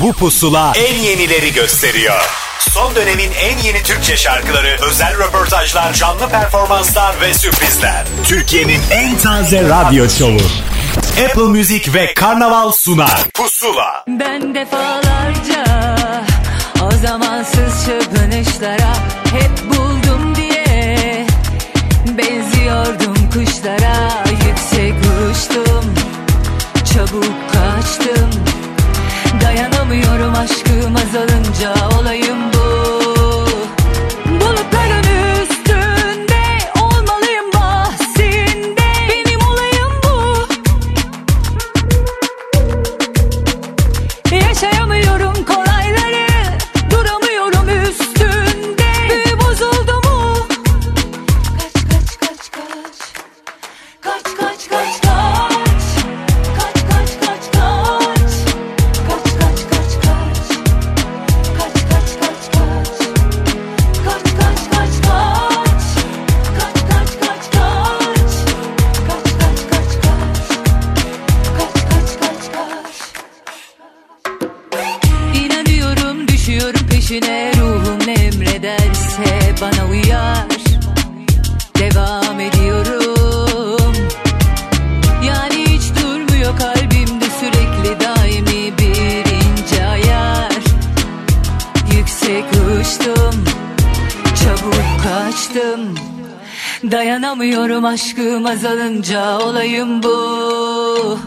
Bu pusula en yenileri gösteriyor. Son dönemin en yeni Türkçe şarkıları, özel röportajlar, canlı performanslar ve sürprizler. Türkiye'nin en taze radyo şovu. Apple Music ve Karnaval sunar. Pusula. Ben defalarca o zamansız çırpınışlara hep buldum Dayanamıyorum aşkım azalınca olayım bu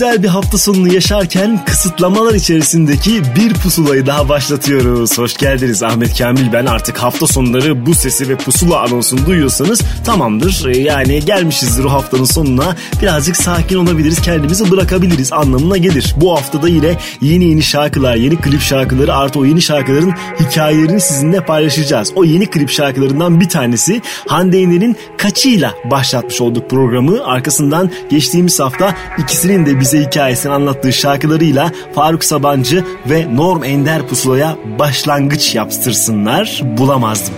güzel bir hafta sonunu yaşarken kısıtlamalar içerisindeki bir pusulayı daha başlatıyoruz. Hoş geldiniz Ahmet Kamil ben artık hafta sonları bu sesi ve pusula anonsunu duyuyorsanız tamamdır. Ee, Yani gelmişizdir o haftanın sonuna birazcık sakin olabiliriz kendimizi bırakabiliriz anlamına gelir. Bu haftada yine yeni yeni şarkılar yeni klip şarkıları artı o yeni şarkıların hikayelerini sizinle paylaşacağız. O yeni klip şarkılarından bir tanesi Hande Yener'in Kaçıyla başlatmış olduk programı. Arkasından geçtiğimiz hafta ikisinin de bize hikayesini anlattığı şarkılarıyla Faruk Sabancı ve Norm Ender Pusula'ya başlangıç yaptırsınlar. Bulamazdım.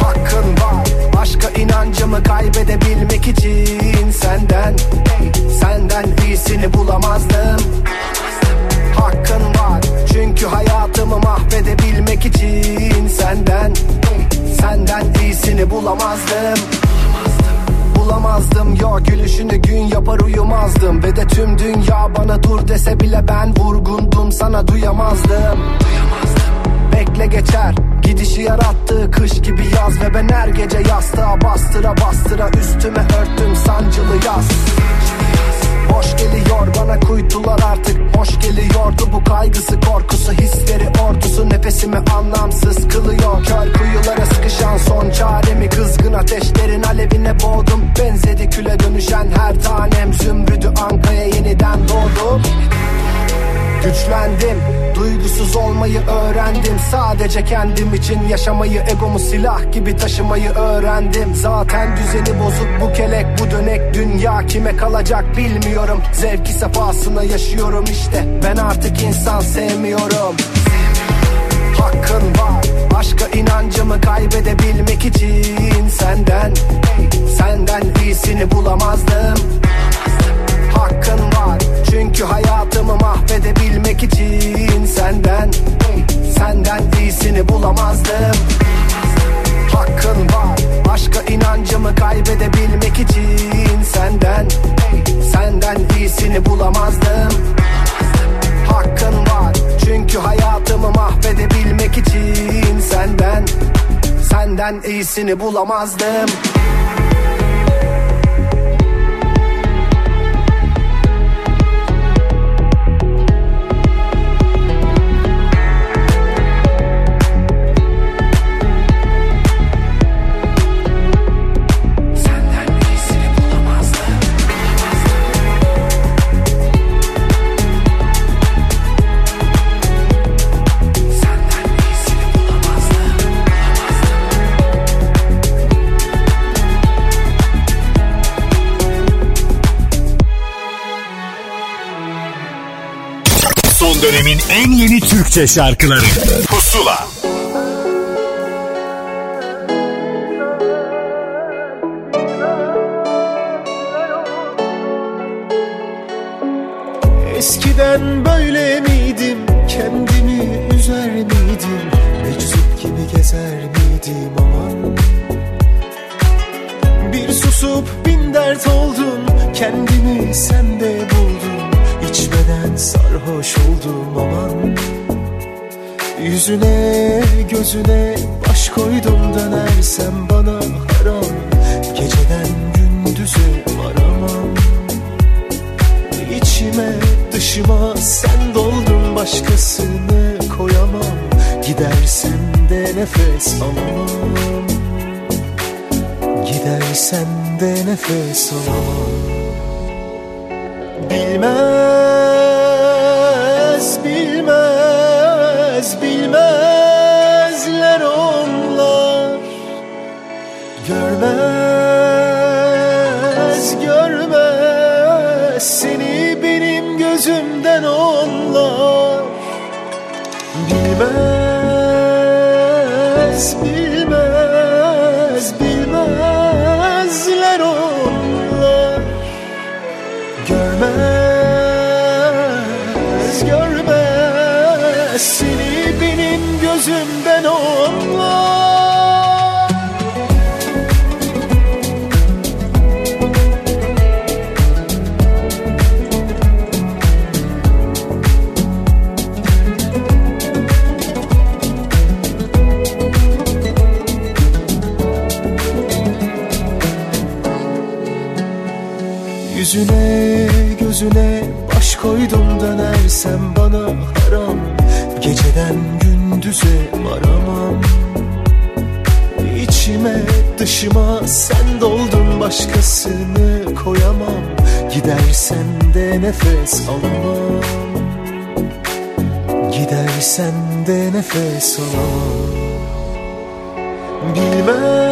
hakkın var Başka inancımı kaybedebilmek için Senden, senden iyisini bulamazdım Hakkın var çünkü hayatımı mahvedebilmek için Senden, senden iyisini bulamazdım Bulamazdım. Ya gülüşünü gün yapar uyumazdım. Ve de tüm dünya bana dur dese bile ben vurgundum. Sana duyamazdım. Bekle geçer. Gidişi yarattığı kış gibi yaz Ve ben her gece yastığa bastıra bastıra Üstüme örttüm sancılı yaz Boş geliyor bana kuytular artık. Hoş geliyordu bu kaygısı korkusu Hisleri ordusu. Nefesimi anlamsız kılıyor. Kör kuyulara sıkışan son çaremi. Kızgın ateşlerin alevine boğdum. Benzedi küle dönüşen her tanem. Zümrüdü ankaya yeniden doğdum Güçlendim Duygusuz olmayı öğrendim. Sadece kendim için yaşamayı Egomu silah gibi taşımayı öğrendim. Zaten düzeni bozuk bu kelek bu dönek. Dünya kime kalacak bilmiyorum. Zevki sefasına yaşıyorum işte. Ben artık insan sevmiyorum. Hakkın var Başka inancımı kaybedebilmek için Senden Senden iyisini bulamazdım. Hakkın var çünkü hayatımı mahvedebilmek için Senden Senden iyisini bulamazdım. Hakkın var Başka inancımı kaybedebilmek için Senden Senden iyisini bulamazdım. Hakkın var Çünkü hayatımı mahvedebilmek için Senden Senden iyisini bulamazdım dönemin en yeni Türkçe şarkıları. Pusula. Eskiden böyle miydim? Kendimi üzer miydim? Meczup gibi gezer miydim aman Bir susup bin dert oldum. Kendimi sende buldum İçmeden sarhoş oldum aman. Yüzüne gözüne baş koydum dönersem bana haram. Geceden gündüze varamam. İçime dışıma sen doldun başkasını koyamam. Gidersen de nefes alamam. Gidersen de nefes alamam. Bilmez, nefes alamam Gidersen de nefes alamam Bilmez,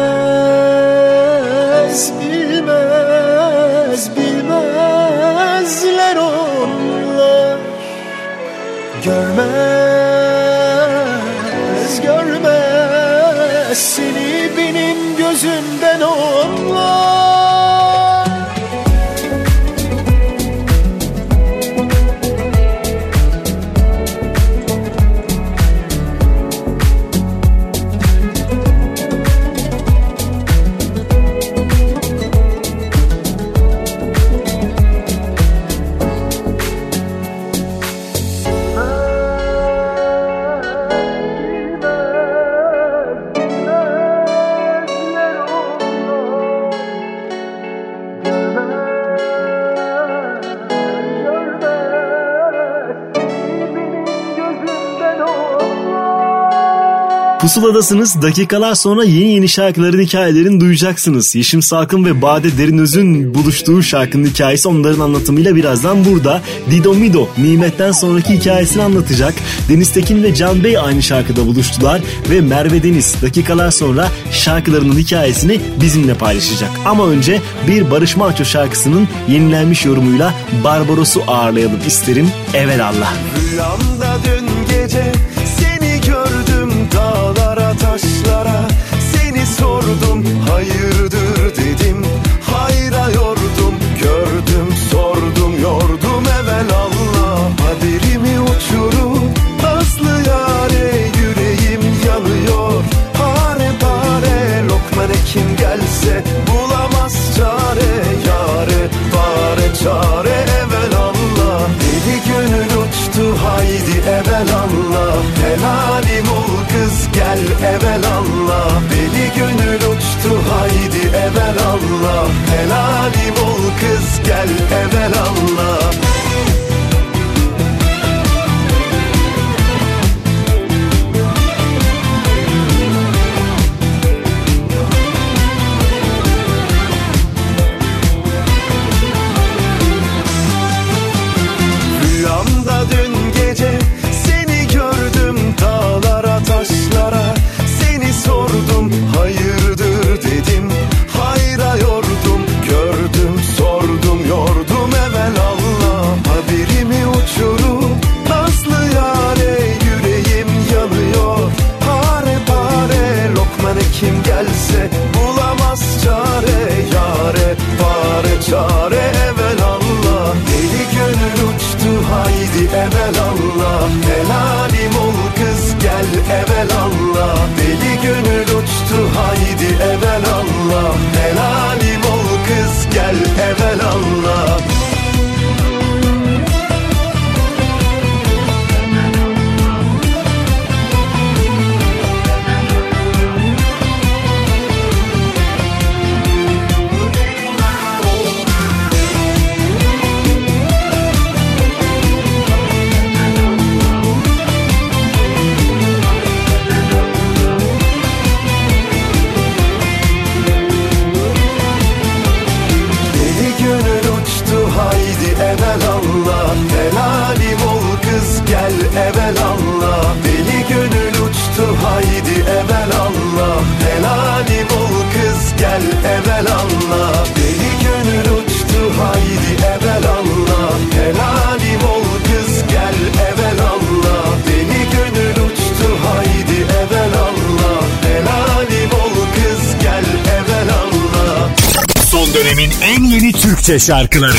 Pusuladasınız. Dakikalar sonra yeni yeni şarkıların hikayelerini duyacaksınız. Yeşim Salkın ve Bade Derinöz'ün buluştuğu şarkının hikayesi onların anlatımıyla birazdan burada. Dido Mido Nimet'ten sonraki hikayesini anlatacak. Deniz Tekin ve Can Bey aynı şarkıda buluştular ve Merve Deniz dakikalar sonra şarkılarının hikayesini bizimle paylaşacak. Ama önce bir Barış Manço şarkısının yenilenmiş yorumuyla Barbaros'u ağırlayalım isterim. Evelallah. Rüyamda dün hayırdır dedim. Hayra yordum Gördüm sordum yordum evvel Allah Haberimi uçurup nazlı yare yüreğim yanıyor. Pare pare lokman kim gelse bulamaz çare. Yare pare çare evvel Allah Deli gönül uçtu haydi evvel Allah Helalim ol kız gel evvel Allah Helalim ol kız gel evvel Allah Rüyamda Türkçe şarkıları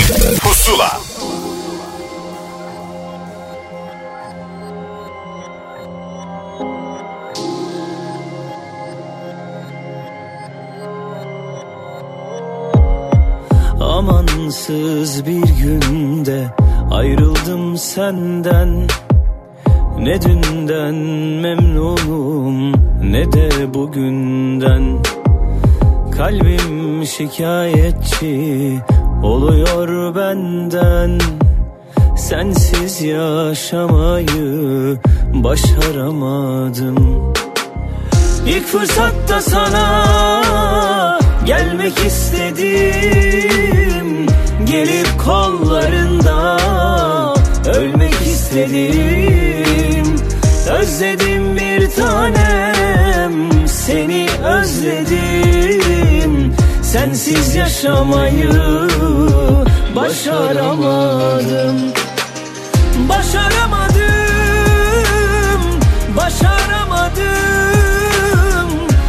Sensiz yaşamayı başaramadım. Başaramadım, başaramadım.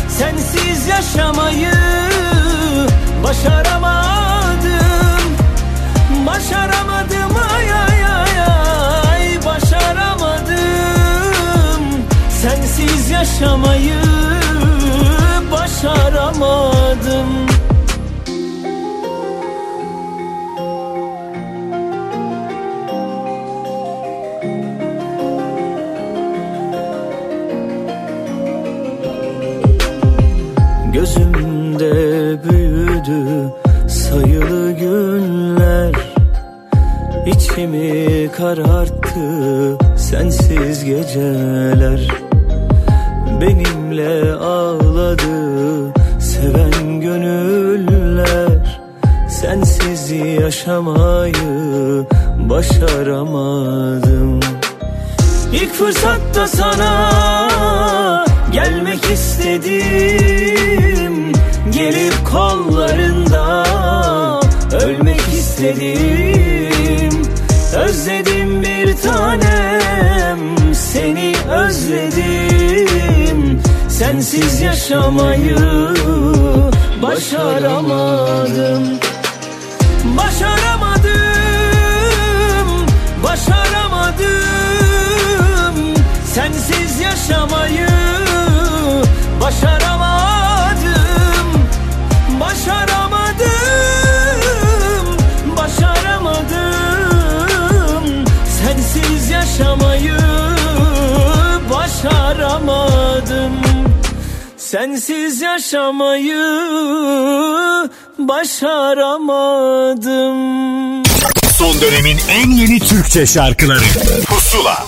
Sensiz yaşamayı başaramadım. Başaramadım ay ay ay ay. Başaramadım. Sensiz yaşamayı başaramadım İçimi kararttı sensiz geceler? Benimle ağladı seven gönüller. Sensiz yaşamayı başaramadım. İlk fırsatta sana gelmek istedim. Gelip kollarında ölmek istedim Özledim bir tanem seni özledim. Sensiz yaşamayı başaramadım. Başaramadım, başaramadım. Sensiz yaşamayı başaramadım yaşamayı başaramadım Sensiz yaşamayı başaramadım Son dönemin en yeni Türkçe şarkıları Pusula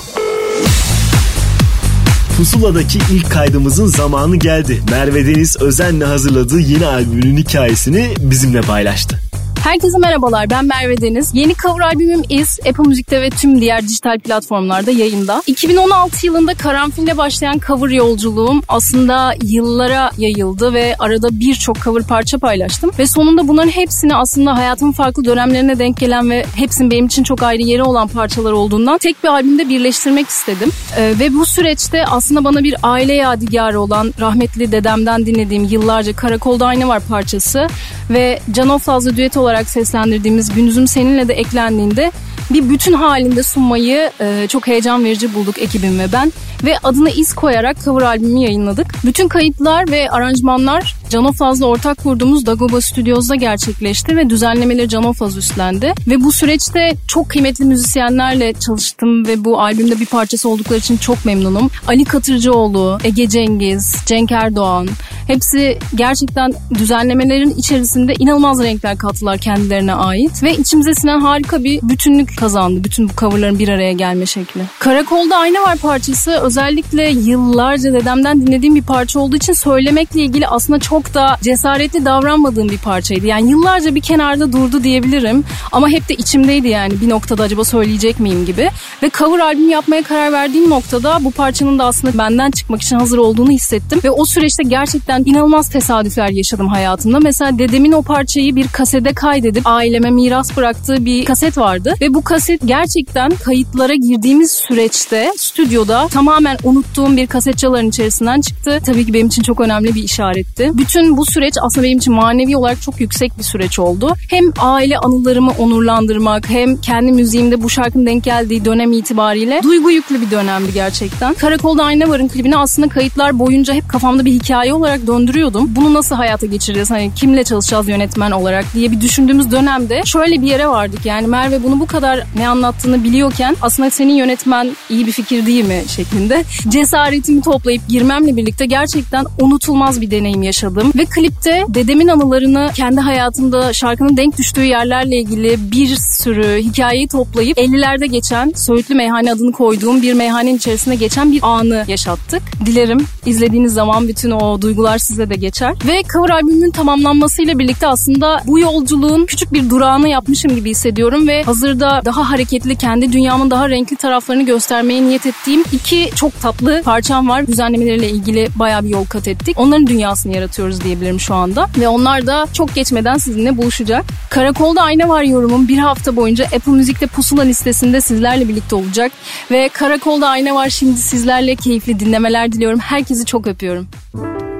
Pusula'daki ilk kaydımızın zamanı geldi. Merve Deniz özenle hazırladığı yeni albümünün hikayesini bizimle paylaştı. Herkese merhabalar ben Merve Deniz. Yeni cover albümüm Is, Apple Müzik'te ve tüm diğer dijital platformlarda yayında. 2016 yılında karanfille başlayan cover yolculuğum aslında yıllara yayıldı ve arada birçok cover parça paylaştım. Ve sonunda bunların hepsini aslında hayatımın farklı dönemlerine denk gelen ve hepsinin benim için çok ayrı yeri olan parçalar olduğundan tek bir albümde birleştirmek istedim. Ee, ve bu süreçte aslında bana bir aile yadigarı olan rahmetli dedemden dinlediğim yıllarca Karakolda Ayna Var parçası ve Can Oflaz'la düet olarak seslendirdiğimiz Gündüzüm Seninle de eklendiğinde bir bütün halinde sunmayı e, çok heyecan verici bulduk ekibim ve ben. Ve adına iz koyarak cover albümü yayınladık. Bütün kayıtlar ve aranjmanlar Canofaz'la ortak kurduğumuz Dagoba Studios'da gerçekleşti ve düzenlemeleri Canofaz üstlendi. Ve bu süreçte çok kıymetli müzisyenlerle çalıştım ve bu albümde bir parçası oldukları için çok memnunum. Ali Katırcıoğlu, Ege Cengiz, Cenk Erdoğan hepsi gerçekten düzenlemelerin içerisinde inanılmaz renkler kattılar kendilerine ait ve içimize sinen harika bir bütünlük kazandı bütün bu coverların bir araya gelme şekli. Karakolda Ayna Var parçası özellikle yıllarca dedemden dinlediğim bir parça olduğu için söylemekle ilgili aslında çok da cesaretli davranmadığım bir parçaydı. Yani yıllarca bir kenarda durdu diyebilirim ama hep de içimdeydi yani bir noktada acaba söyleyecek miyim gibi. Ve cover albüm yapmaya karar verdiğim noktada bu parçanın da aslında benden çıkmak için hazır olduğunu hissettim. Ve o süreçte gerçekten inanılmaz tesadüfler yaşadım hayatımda. Mesela dedemin o parçayı bir kasede kaydedip aileme miras bıraktığı bir kaset vardı. Ve bu kaset gerçekten kayıtlara girdiğimiz süreçte stüdyoda tamamen unuttuğum bir kaset çaların içerisinden çıktı. Tabii ki benim için çok önemli bir işaretti. Bütün bu süreç aslında benim için manevi olarak çok yüksek bir süreç oldu. Hem aile anılarımı onurlandırmak hem kendi müziğimde bu şarkının denk geldiği dönem itibariyle duygu yüklü bir dönemdi gerçekten. Karakolda Ayna Var'ın klibini aslında kayıtlar boyunca hep kafamda bir hikaye olarak döndürüyordum. Bunu nasıl hayata geçireceğiz? Hani kimle çalışacağız yönetmen olarak diye bir düşündüğümüz dönemde şöyle bir yere vardık. Yani Merve bunu bu kadar ne anlattığını biliyorken aslında senin yönetmen iyi bir fikir değil mi şeklinde cesaretimi toplayıp girmemle birlikte gerçekten unutulmaz bir deneyim yaşadım. Ve klipte dedemin anılarını kendi hayatımda şarkının denk düştüğü yerlerle ilgili bir sürü hikayeyi toplayıp 50'lerde geçen Söğütlü Meyhane adını koyduğum bir meyhanenin içerisinde geçen bir anı yaşattık. Dilerim izlediğiniz zaman bütün o duygular size de geçer. Ve cover albümünün tamamlanmasıyla birlikte aslında bu yolculuğun küçük bir durağını yapmışım gibi hissediyorum ve hazırda daha hareketli kendi dünyamın daha renkli taraflarını göstermeye niyet ettiğim iki çok tatlı parçam var. Düzenlemeleriyle ilgili baya bir yol kat ettik. Onların dünyasını yaratıyoruz diyebilirim şu anda. Ve onlar da çok geçmeden sizinle buluşacak. Karakolda Ayna Var yorumum bir hafta boyunca Apple Müzik'te pusula listesinde sizlerle birlikte olacak. Ve Karakolda Ayna Var şimdi sizlerle keyifli dinlemeler diliyorum. Herkesi çok öpüyorum. Karakolda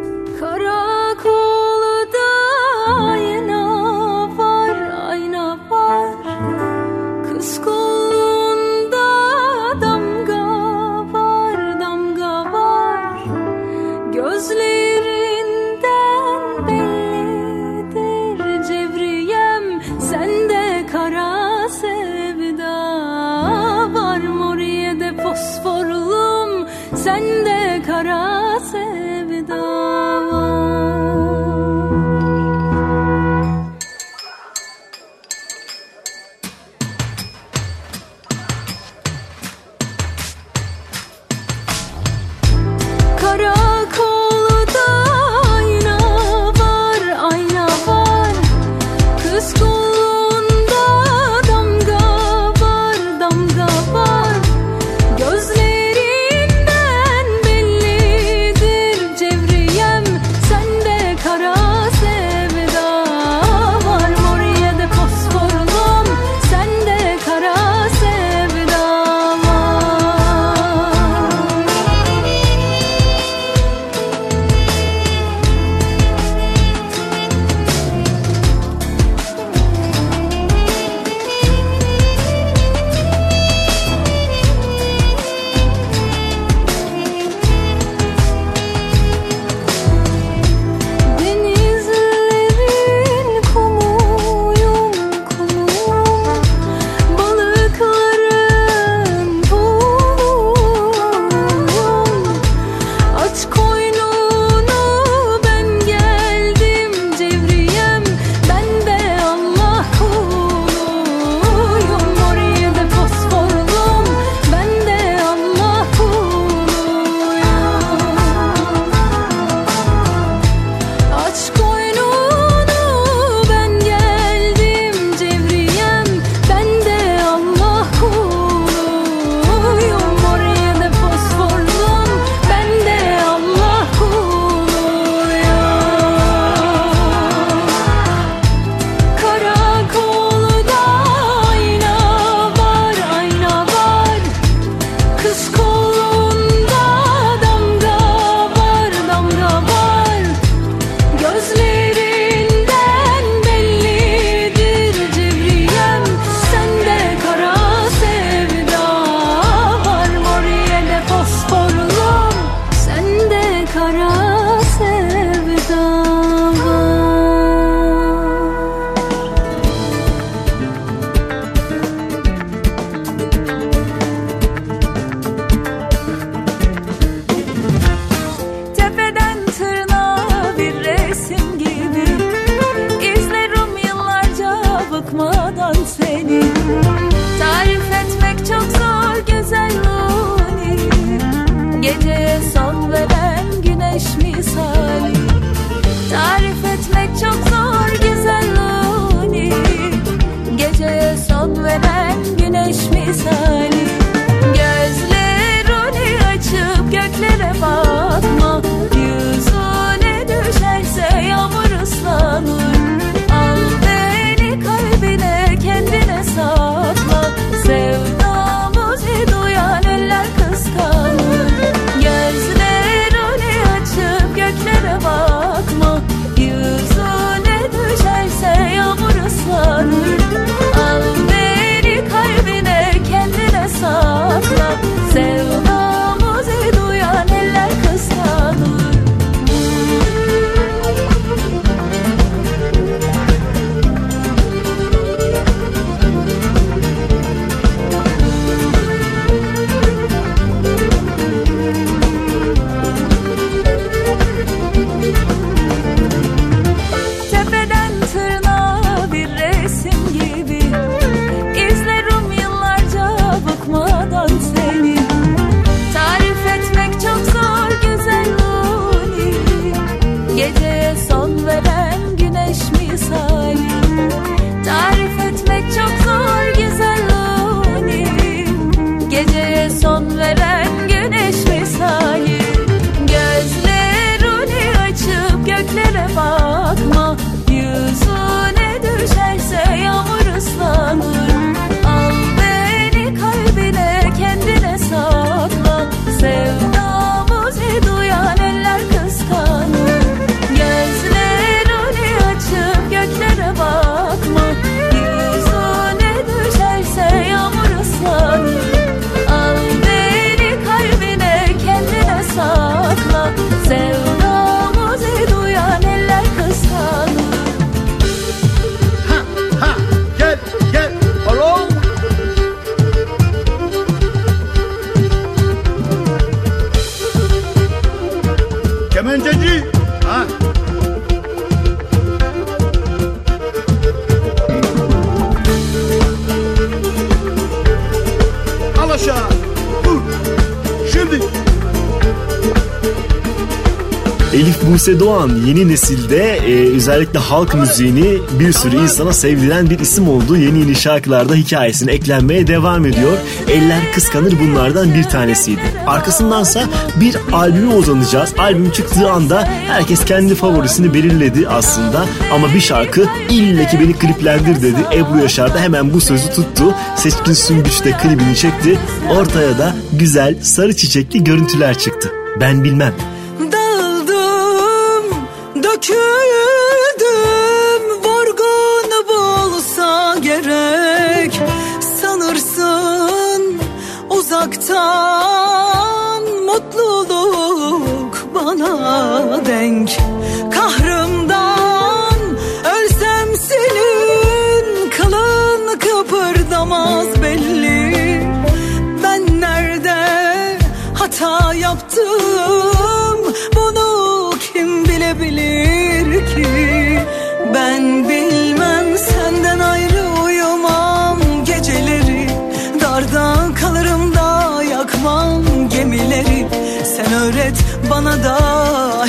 Buse Doğan yeni nesilde e, özellikle halk müziğini bir sürü insana sevdiren bir isim oldu. Yeni yeni şarkılarda hikayesine eklenmeye devam ediyor. Eller Kıskanır bunlardan bir tanesiydi. Arkasındansa bir albüme uzanacağız. Albüm çıktığı anda herkes kendi favorisini belirledi aslında. Ama bir şarkı ille ki beni kliplendir dedi. Ebru Yaşar da hemen bu sözü tuttu. Seçkin Sümbüç de klibini çekti. Ortaya da güzel sarı çiçekli görüntüler çıktı. Ben bilmem.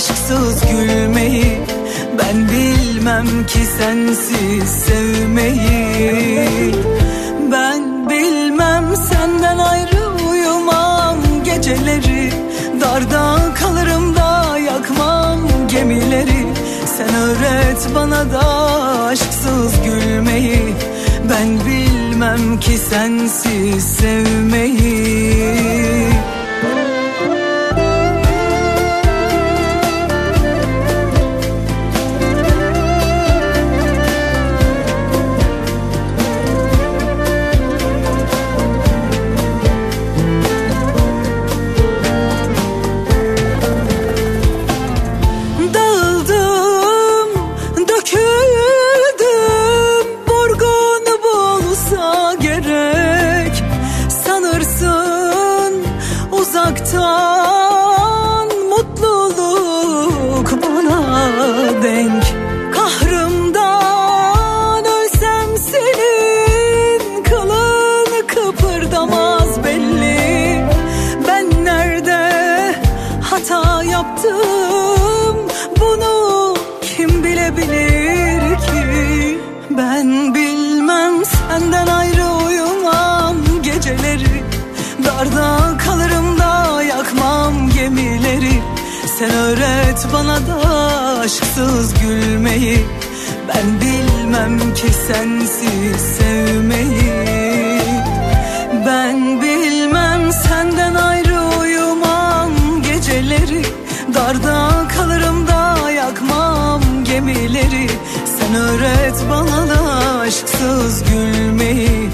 Aşksız gülmeyi ben bilmem ki sensiz sevmeyi. Ben bilmem senden ayrı uyumam. Geceleri Darda kalırım da yakmam gemileri. Sen öğret bana da aşksız gülmeyi. Ben bilmem ki sensiz sevmeyi aşksız gülmeyi ben bilmem ki sensiz sevmeyi. Ben bilmem senden ayrı uyumam geceleri Darda kalırım da yakmam gemileri. Sen öğret bana da aşksız gülmeyi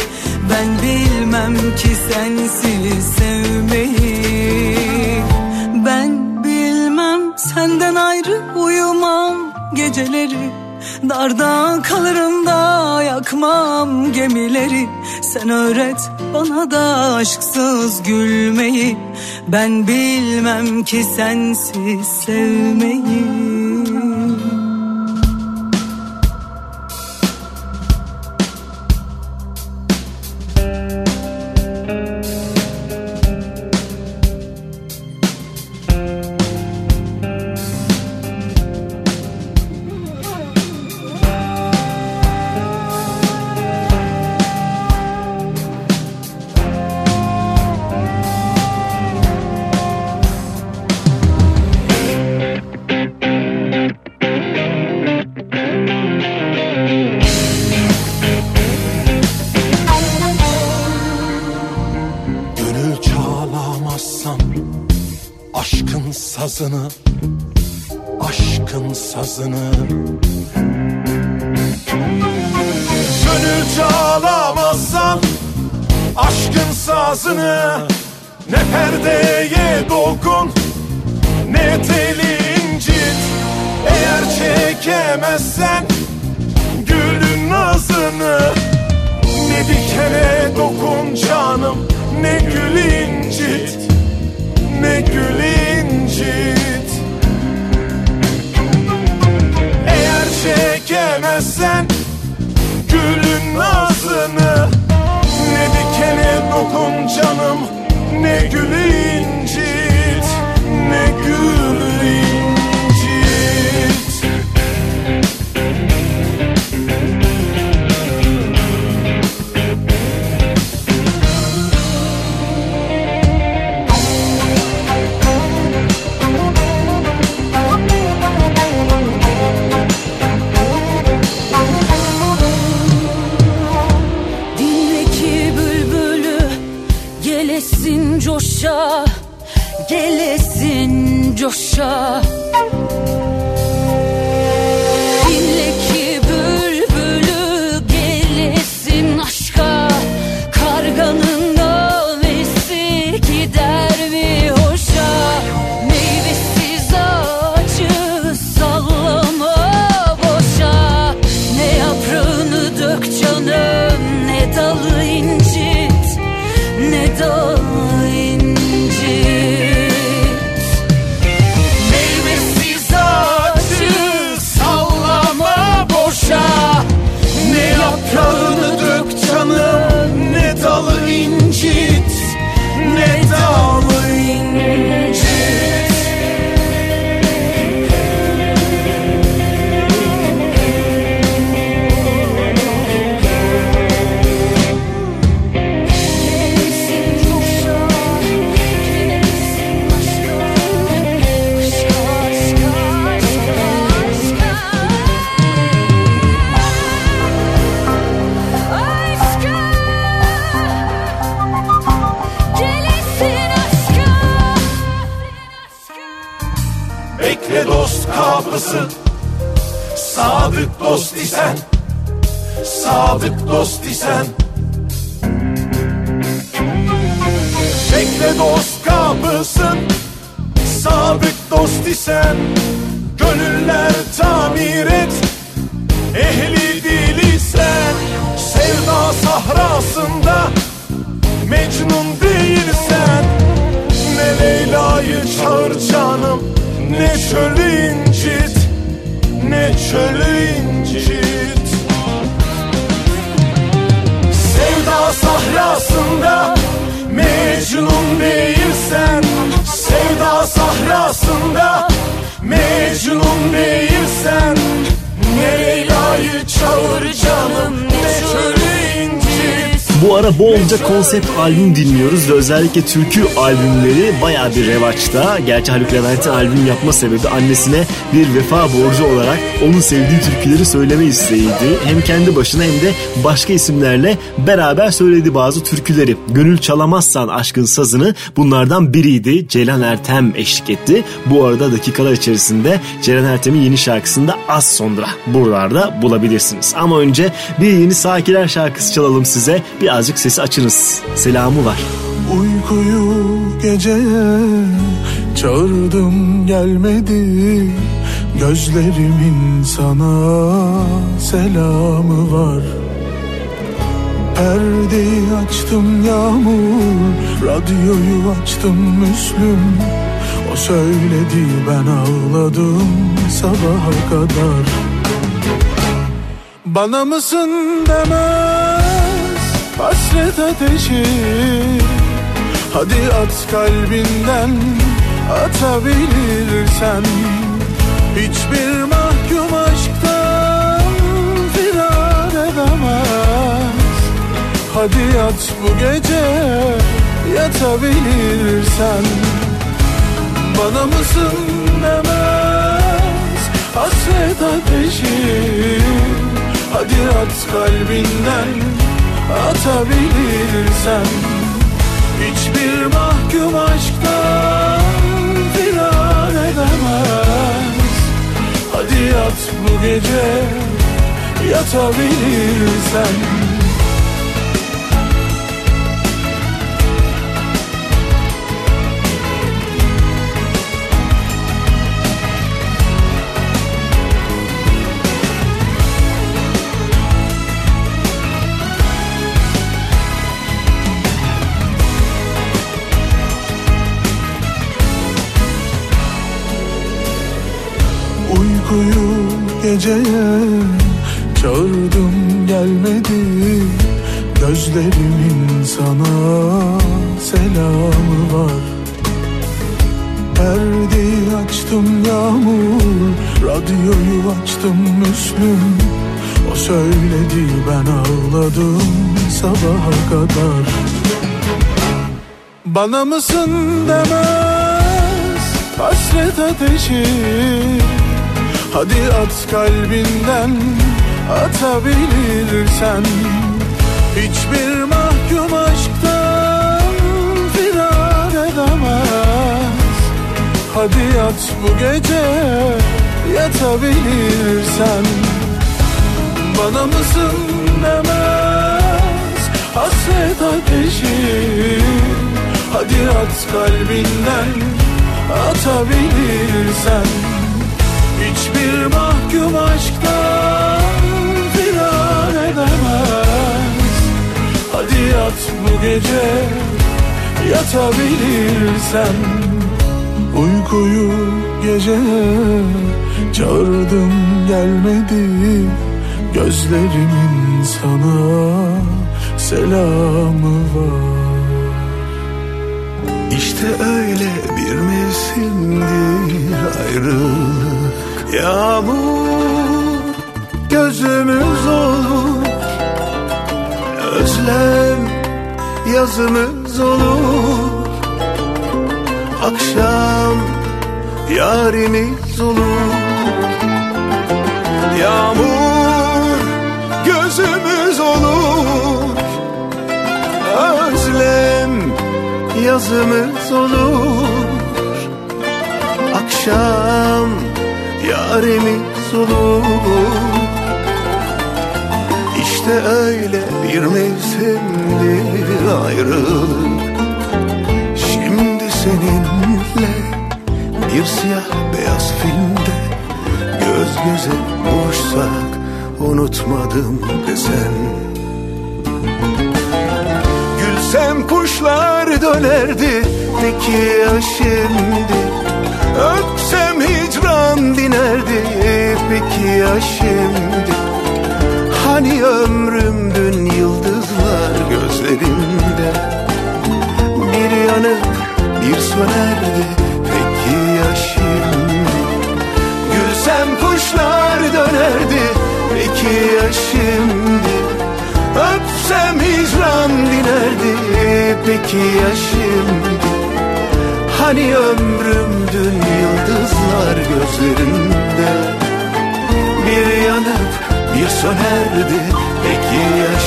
Ben bilmem ki sensiz Darda kalırım da yakmam gemileri. Sen öğret bana da aşksız gülmeyi. Ben bilmem ki sensiz sevmeyi sazını aşkın sazını. Gönül çağlamazsan aşkın sazını Ne perdeye dokun ne teli incit. Eğer çekemezsen gülün nazını Ne dikene dokun canım ne gül incit Ne gül incit sen Gülün ağzını. Ne dikene dokun canım Ne gülü incit Ne gül Koşa gelesin coşa. Kapısı Sadık dost isen Sadık dost isen. Bekle dost kapısın Sadık dost isen. Gönüller tamir et Ehli değilsen Sevda sahrasında Mecnun Leyla'yı çağır canım Ne çölü incit Ne çölü incit. Sevda sahrasında Mecnun değilsen Sevda sahrasında Mecnun değilsen Ne Leyla'yı çağır canım Ne çölü Bu ara bolca konsept albüm dinliyoruz ve özellikle türkü albümleri baya bir revaçta. Gerçi Haluk Levent'in albüm yapma sebebi annesine bir vefa borcu olarak onun sevdiği türküleri söyleme isteğiydi. Hem kendi başına hem de başka isimlerle beraber söyledi bazı türküleri. Gönül çalamazsan aşkın sazını bunlardan biriydi. Ceylan Ertem eşlik etti. Bu arada dakikalar içerisinde Ceylan Ertem'in yeni şarkısında az sonra buralarda bulabilirsiniz. Ama önce bir yeni Sakiler şarkısı çalalım size. Birazcık sesi açınız. Selamı var. Uykuyu geceye çağırdım gelmedi. Gözlerimin sana selamı var. Perdeyi açtım yağmur. Radyoyu açtım Müslüm. O söyledi ben ağladım sabaha kadar. Bana mısın demez hasret ateşi. Hadi at kalbinden atabilirsen. Hiçbir mahkum aşktan firar edemez. Hadi at bu gece yatabilirsen. Bana mısın demez hasret ateşi. Hadi at kalbinden atabilirsen Hiçbir mahkum aşktan firar edemez. Hadi yat bu gece yatabilirsen Uykuyu geceye çağırdım gelmedi Gözlerimin sana selamı var. Perdeyi açtım yağmur Radyoyu açtım Müslüm O söyledi ben ağladım sabaha kadar. Bana mısın demez hasret ateşi Hadi at kalbinden atabilirsen. Hiçbir mahkum aşktan firar edemez. Hadi yat bu gece yatabilirsen. Bana mısın demez hasret ateşi. Hadi at kalbinden atabilirsen Hiçbir mahkum aşktan firar edemez. Hadi yat bu gece yatabilirsen. Uykuyu gece çağırdım gelmedi Gözlerimin sana selamı var. İşte öyle bir mevsimdir ayrılık Yağmur gözümüz olur. Özlem yazımız olur. Akşam yarimiz olur. Yağmur gözümüz olur. Özlem yazımız olur. Akşam yarimiz olur İşte öyle bir mevsimdir ayrılık. Şimdi seninle bir siyah beyaz filmde Göz göze buluşsak unutmadım desen. Gülsem kuşlar dönerdi peki ya şimdi Öpsem hicran dinerdi peki ya şimdi? Hani ömrümdün yıldızlar gözlerimde Bir yanıp bir sönerdi peki ya şimdi? Gülsem kuşlar dönerdi peki ya şimdi? Öpsem hicran dinerdi peki ya şimdi Hani ömrümdün yıldızlar gözlerimde Bir yanıp bir sönerdi peki ya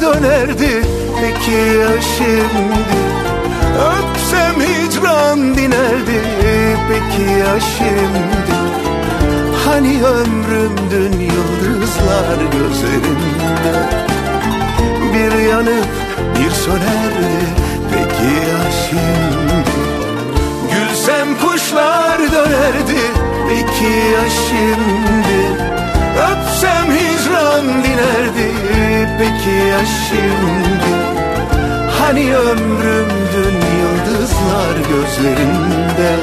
dönerdi peki ya şimdi? Öpsem hicran dinerdi peki ya şimdi? Hani ömrümdün yıldızlar gözlerimde Bir yanıp bir sönerdi peki ya şimdi? Gülsem kuşlar dönerdi peki ya şimdi? Öpsem dinerdi peki ya şimdi? Hani ömrümdün yıldızlar gözlerinde?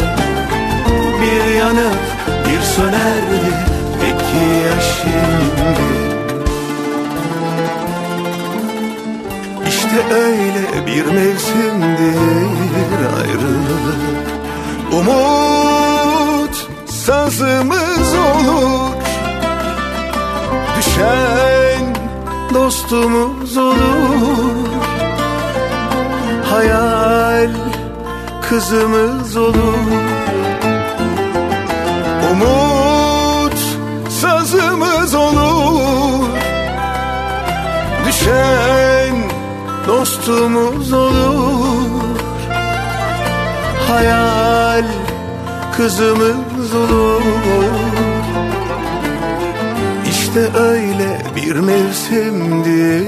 Bir yanıp bir sönerdi peki ya şimdi? İşte öyle bir mevsimdir ayrılık. Umut sazımız olur Düşen dostumuz olur. Hayal kızımız olur. Umut sazımız olur. Düşen dostumuz olur. Hayal kızımız olur İşte öyle bir mevsimdir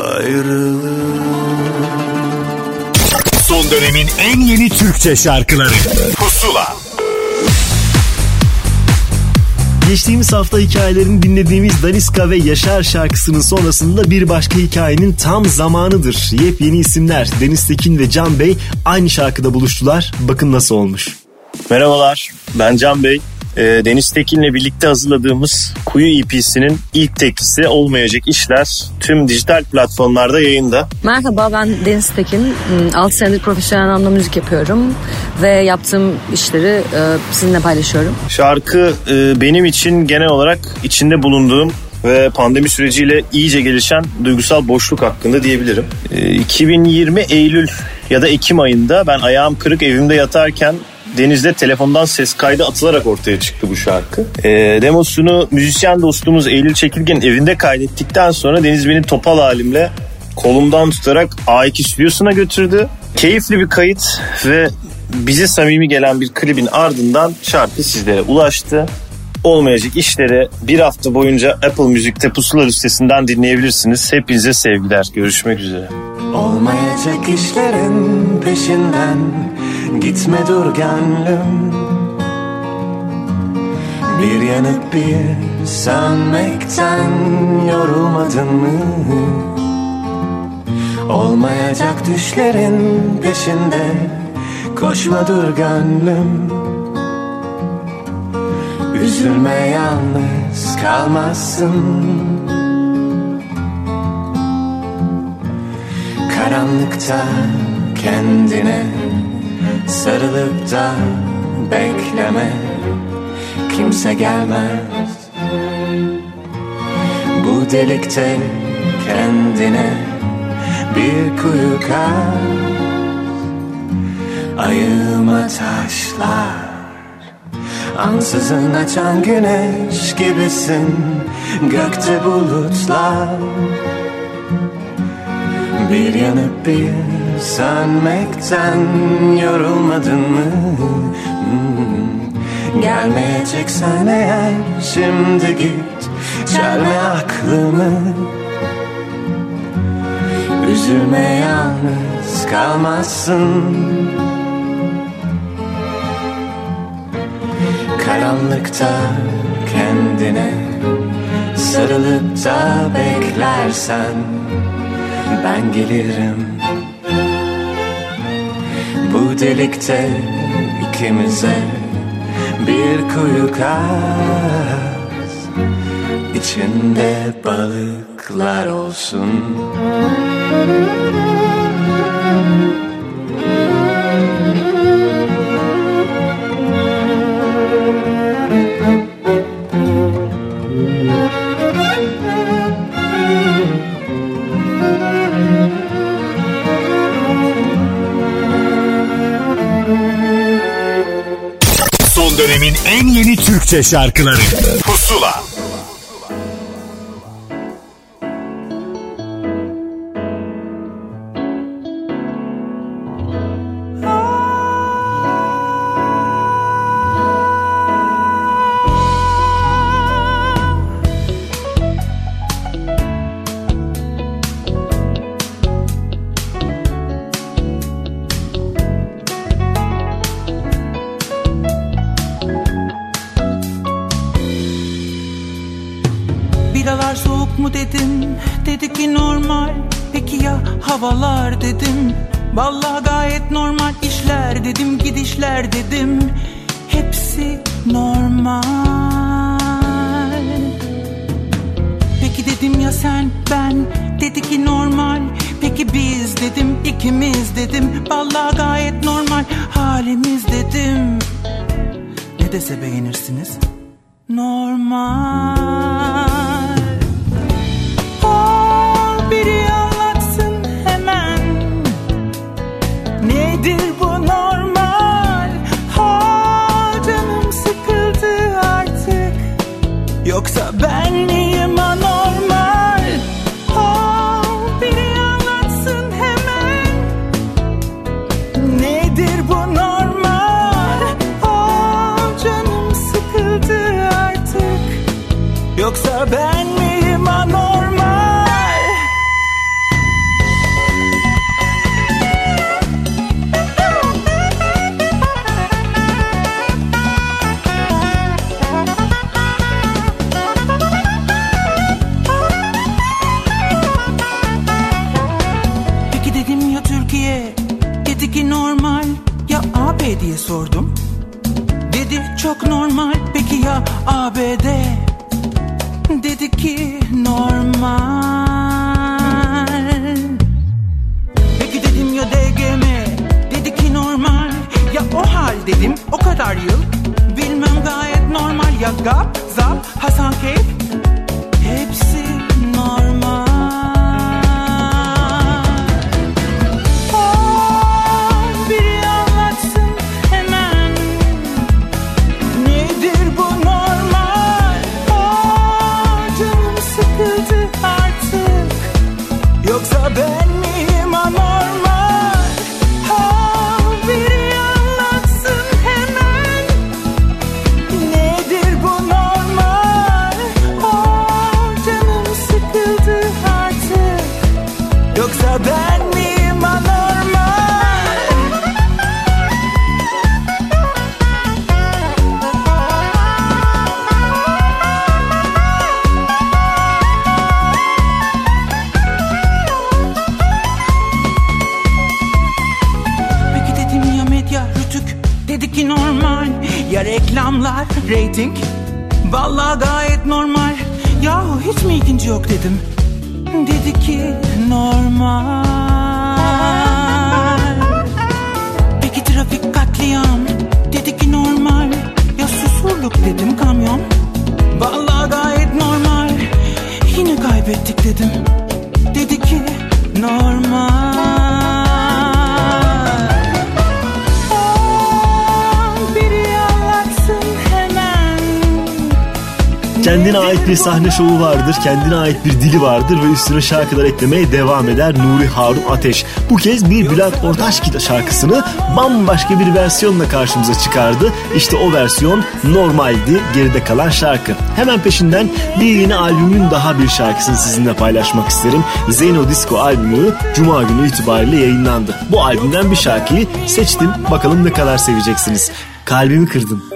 ayrılık Son dönemin en yeni Türkçe şarkıları Pusula Geçtiğimiz hafta hikayelerini dinlediğimiz Daniska ve Yaşar şarkısının sonrasında bir başka hikayenin tam zamanıdır. Yepyeni isimler Deniz Tekin ve Can Bey aynı şarkıda buluştular. Bakın nasıl olmuş. Merhabalar, ben Can Bey. E, Deniz Tekin'le birlikte hazırladığımız Kuyu EP'sinin ilk teklisi Olmayacak İşler tüm dijital platformlarda yayında. Merhaba ben Deniz Tekin. 6 senedir profesyonel anlamda müzik yapıyorum ve yaptığım işleri e, sizinle paylaşıyorum. Şarkı e, benim için genel olarak içinde bulunduğum ve pandemi süreciyle iyice gelişen duygusal boşluk hakkında diyebilirim. E, 2020 Eylül ya da Ekim ayında ben ayağım kırık evimde yatarken Deniz'de telefondan ses kaydı atılarak ortaya çıktı bu şarkı. E, demosunu müzisyen dostumuz Eylül Çekirgen evinde kaydettikten sonra Deniz beni topal halimle kolumdan tutarak A2 stüdyosuna götürdü. Keyifli bir kayıt ve bize samimi gelen bir klibin ardından şarkı sizlere ulaştı. Olmayacak işleri bir hafta boyunca Apple Müzik'te pusula listesinden dinleyebilirsiniz. Hepinize sevgiler. Görüşmek üzere. Olmayacak işlerin peşinden Gitme dur gönlüm. Bir yanıp bir sönmekten Yorulmadın mı? Olmayacak düşlerin peşinde. Koşma dur gönlüm. Üzülme yalnız kalmazsın. Karanlıkta kendine sarılıp da bekleme Kimse gelmez. Bu delikte kendine bir kuyu kaz. Ayıma taşlar Ansızın açan güneş gibisin. Gökte bulutlar bir yanıp bir sönmekten yorulmadın mı? Hmm. Gelmeyeceksen eğer şimdi git Çelme aklımı Üzülme yalnız kalmazsın Karanlıkta kendine sarılıp da beklersen ben gelirim Bu delikte ikimize bir kuyu kaz. İçinde balıklar olsun. Son en yeni Türkçe şarkıları bir sahne şovu vardır, kendine ait bir dili vardır ve üstüne şarkılar eklemeye devam eder Nuri Harun Ateş. Bu kez bir Bülent Ortaçgil şarkısını bambaşka bir versiyonla karşımıza çıkardı. İşte o versiyon normaldi geride kalan şarkı. Hemen peşinden bir yeni albümün daha bir şarkısını sizinle paylaşmak isterim. Zeno Disco albümü Cuma günü itibariyle yayınlandı. Bu albümden bir şarkıyı seçtim. Bakalım ne kadar seveceksiniz. Kalbimi kırdın.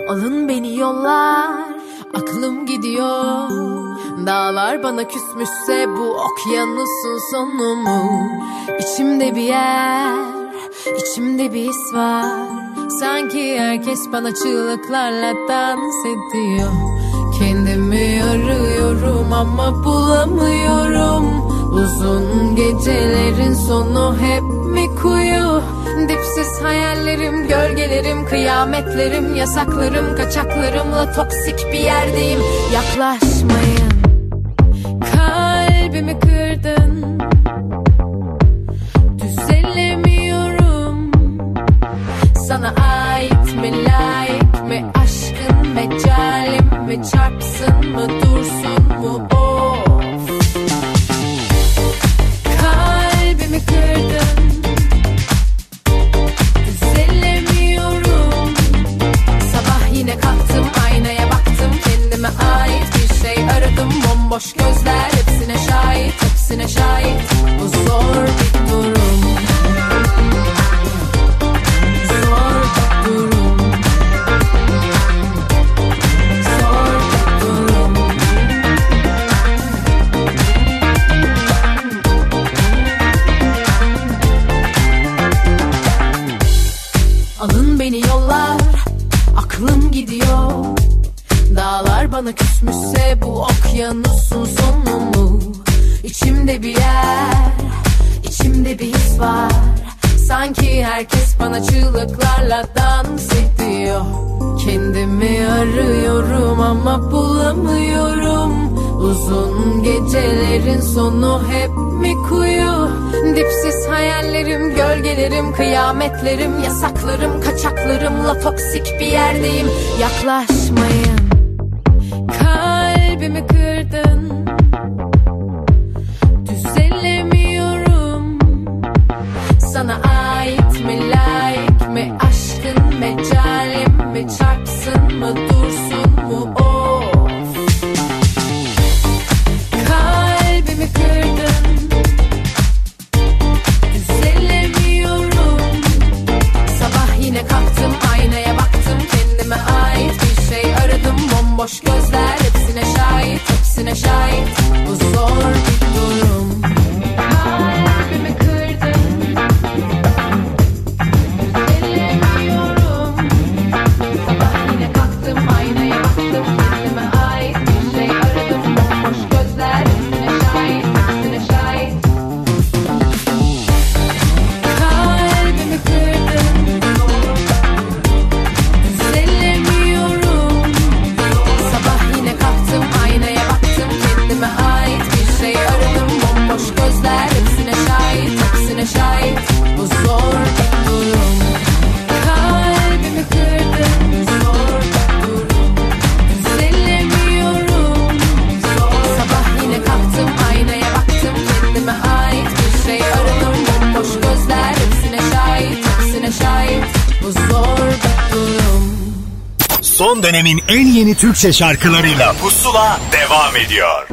Rüzgar bana küsmüşse bu okyanusun sonu mu? İçimde bir yer, içimde bir his var. Sanki herkes bana çığlıklarla dans ediyor. Kendimi arıyorum ama bulamıyorum. Uzun gecelerin sonu hep mi kuyu? Dipsiz hayallerim, gölgelerim, kıyametlerim, yasaklarım, kaçaklarımla toksik bir yerdeyim. Yaklaşmayın. Ölümlerim, kıyametlerim, yasaklarım, kaçaklarımla toksik bir yerdeyim. Yaklaşmayın. Kalbimi Türkçe şarkılarıyla Pusula devam ediyor.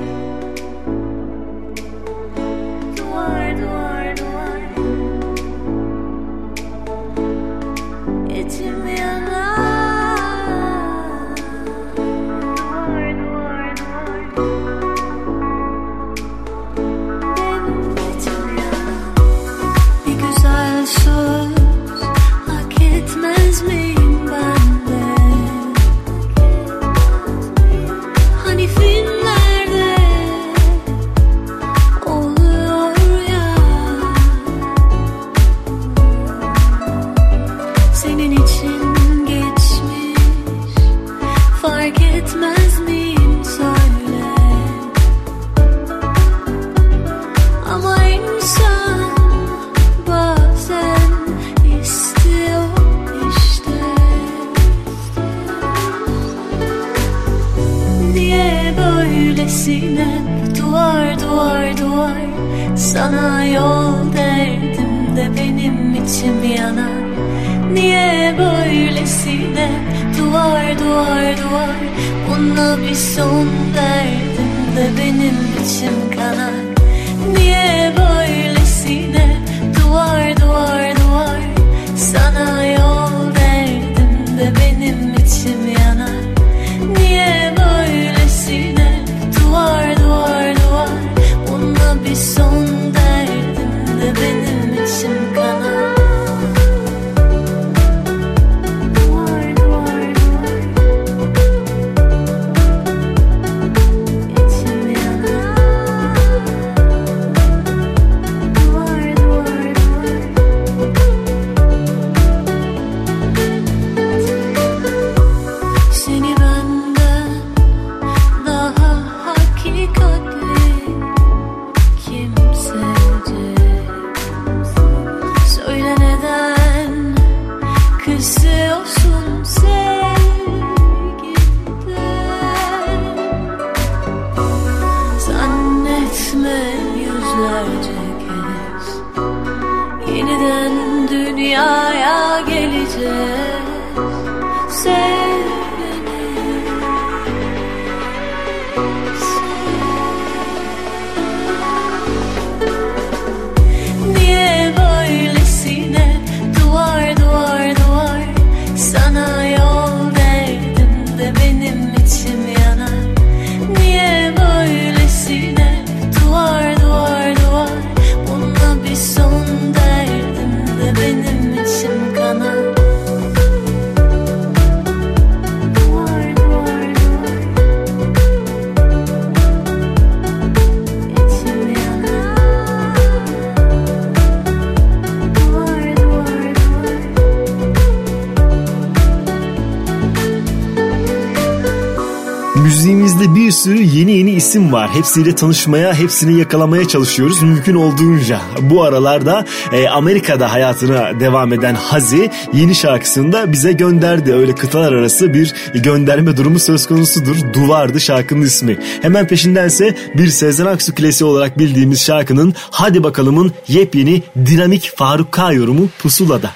isim var. Hepsiyle tanışmaya, hepsini yakalamaya çalışıyoruz mümkün olduğunca. Bu aralarda e, Amerika'da hayatına devam eden Hazi yeni şarkısını da bize gönderdi. Öyle kıtalar arası bir gönderme durumu söz konusudur. Duvardı şarkının ismi. Hemen peşindense bir Sezen Aksu klasiği olarak bildiğimiz şarkının Hadi Bakalım'ın yepyeni dinamik Faruk K yorumu Pusula'da.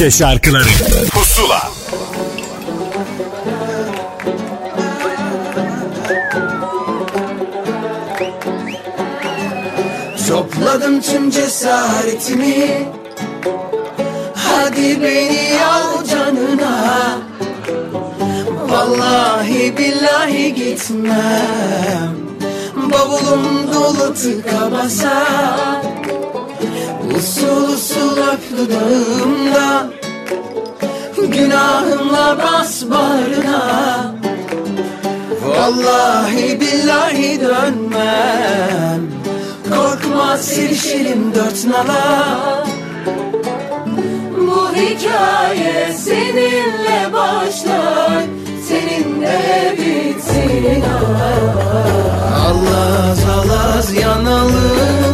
Türkçe şarkıları. Pusula. Topladım tüm cesaretimi. Hadi beni al canına. Vallahi billahi gitmem. Bavulum dolu tıka basa Usul usul öp dudağımda Günahımla bas bağrına. Vallahi billahi dönmem Korkma sevişelim dört nala. Bu hikaye seninle başlar Seninle bitsin Allaz alaz yanalım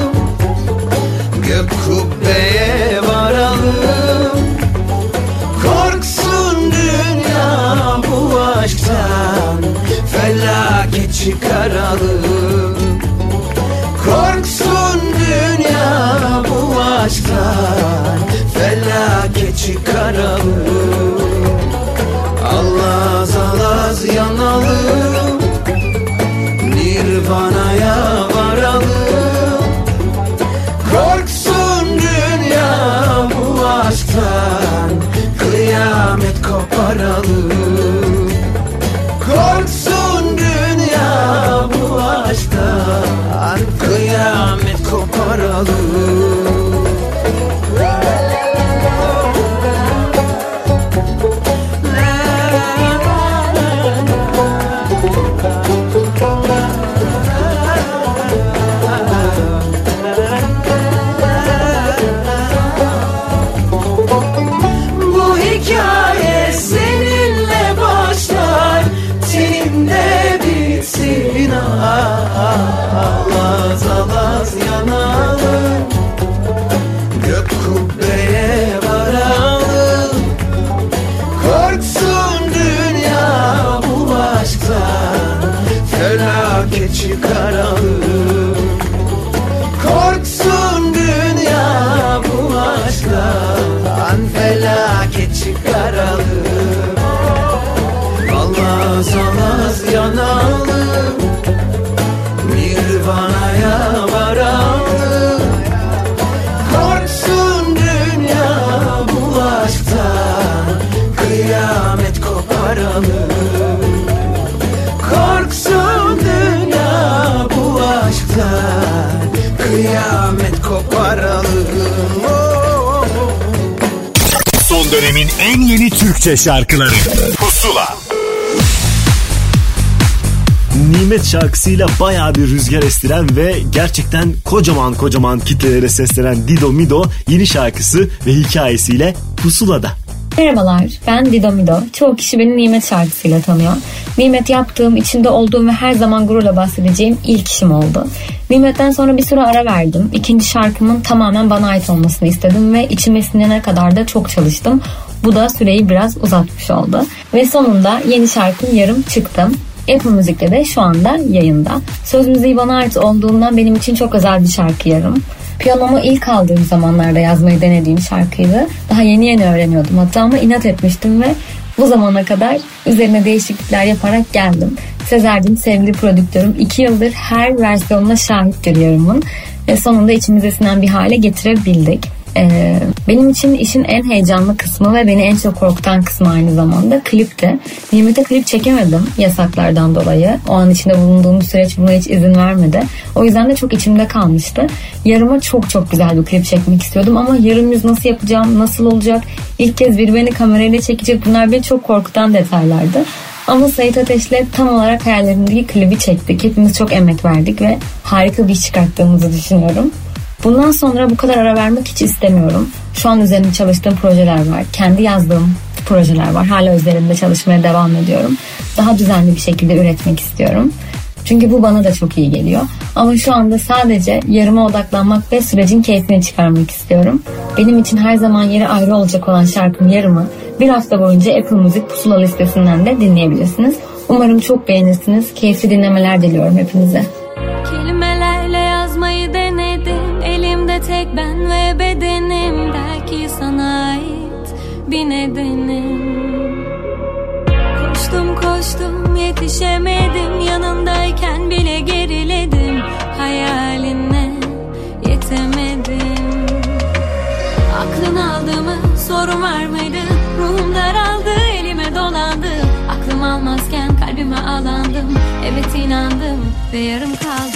Türkçe şarkıları Pusula Nimet şarkısıyla bayağı bir rüzgar estiren ve gerçekten kocaman kocaman kitlelere seslenen Dido Mido yeni şarkısı ve hikayesiyle Pusula'da. Merhabalar, ben Dido Mido. Çoğu kişi beni Nimet şarkısıyla tanıyor. Nimet yaptığım, içinde olduğum ve her zaman gururla bahsedeceğim ilk işim oldu. Nimet'ten sonra bir süre ara verdim. İkinci şarkımın tamamen bana ait olmasını istedim ve içime sinene kadar da çok çalıştım. Bu da süreyi biraz uzatmış oldu. Ve sonunda yeni şarkım yarım çıktım. Apple Müzik'te de şu anda yayında. Söz müziği bana ait olduğundan benim için çok özel bir şarkı yarım. Piyanomu ilk aldığım zamanlarda yazmayı denediğim şarkıydı. Daha yeni yeni öğreniyordum hatta ama inat etmiştim ve bu zamana kadar üzerine değişiklikler yaparak geldim. Sezer'cim sevgili prodüktörüm iki yıldır her versiyonuna şahittir yarımın. Ve sonunda içimize sinen bir hale getirebildik. Ee, benim için işin en heyecanlı kısmı ve beni en çok korkutan kısmı aynı zamanda klipti. Nimet'e klip çekemedim yasaklardan dolayı. O an içinde bulunduğum süreç buna hiç izin vermedi. O yüzden de çok içimde kalmıştı. Yarıma çok çok güzel bir klip çekmek istiyordum ama yarım yüz nasıl yapacağım, nasıl olacak? İlk kez biri beni kamerayla çekecek bunlar beni çok korkutan detaylardı. Ama Sait Ateş'le tam olarak hayallerimdeki klibi çektik. Hepimiz çok emek verdik ve harika bir iş çıkarttığımızı düşünüyorum. Bundan sonra bu kadar ara vermek hiç istemiyorum. Şu an üzerinde çalıştığım projeler var. Kendi yazdığım projeler var. Hala üzerinde çalışmaya devam ediyorum. Daha düzenli bir şekilde üretmek istiyorum. Çünkü bu bana da çok iyi geliyor. Ama şu anda sadece yarıma odaklanmak ve sürecin keyfini çıkarmak istiyorum. Benim için her zaman yeri ayrı olacak olan şarkım Yarım'ı bir hafta boyunca Apple Müzik pusula listesinden de dinleyebilirsiniz. Umarım çok beğenirsiniz. Keyifli dinlemeler diliyorum hepinize. tek ben ve bedenim. Belki sana ait bir nedenim. Koştum koştum yetişemedim. Yanındayken bile geriledim. Hayaline yetemedim. Aklın aldı mı? Sorun var mıydı? Ruhum daraldı elime dolandı. Aklım almazken kalbime alandım. Evet inandım ve yarım kaldım.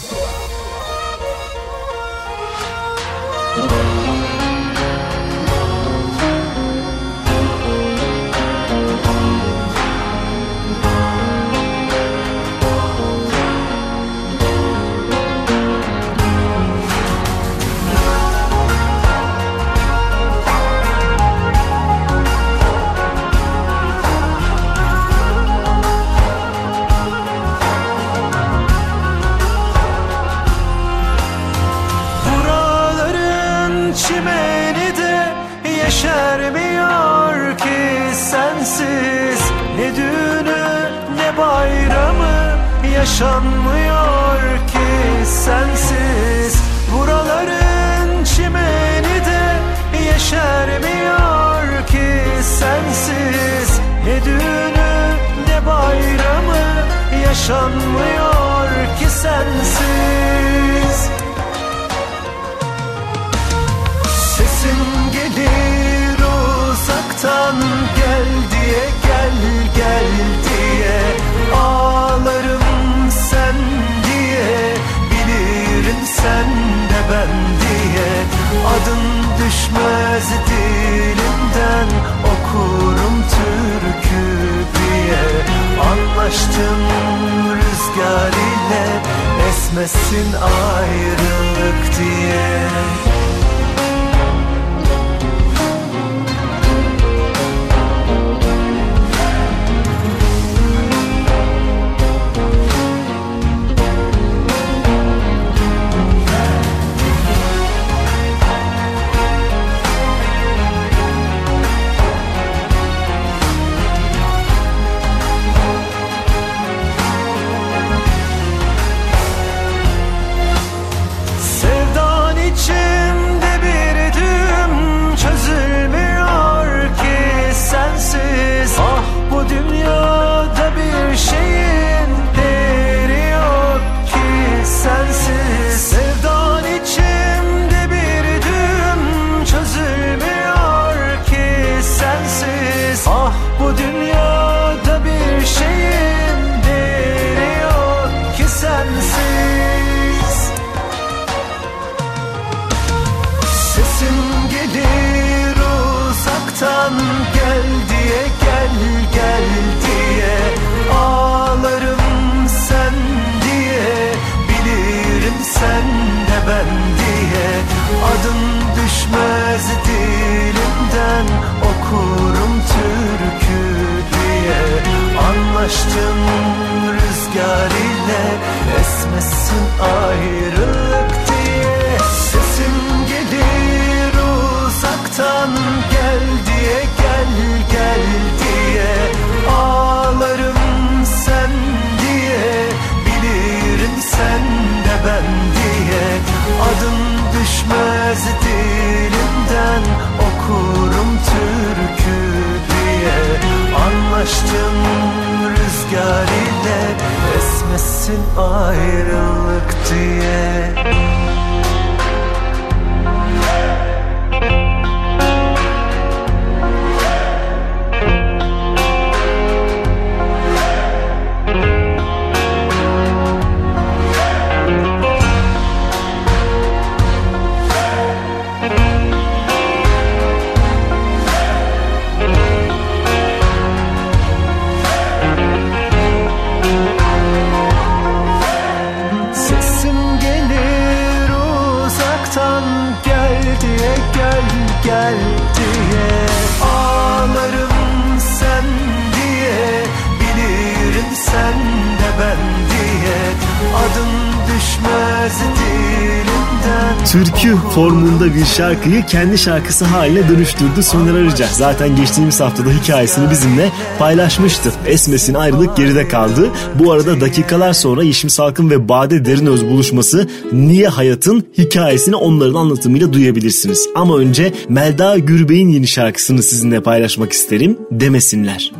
Şarkıyı kendi şarkısı haline dönüştürdü Soner Arıca. Zaten geçtiğimiz haftada hikayesini bizimle paylaşmıştı. Esmes'in ayrılık geride kaldı. Bu arada dakikalar sonra Yeşim Salkın ve Bade Derinöz buluşması Niye Hayat'ın hikayesini onların anlatımıyla duyabilirsiniz. Ama önce Melda Gürbey'in yeni şarkısını sizinle paylaşmak isterim. Demesinler.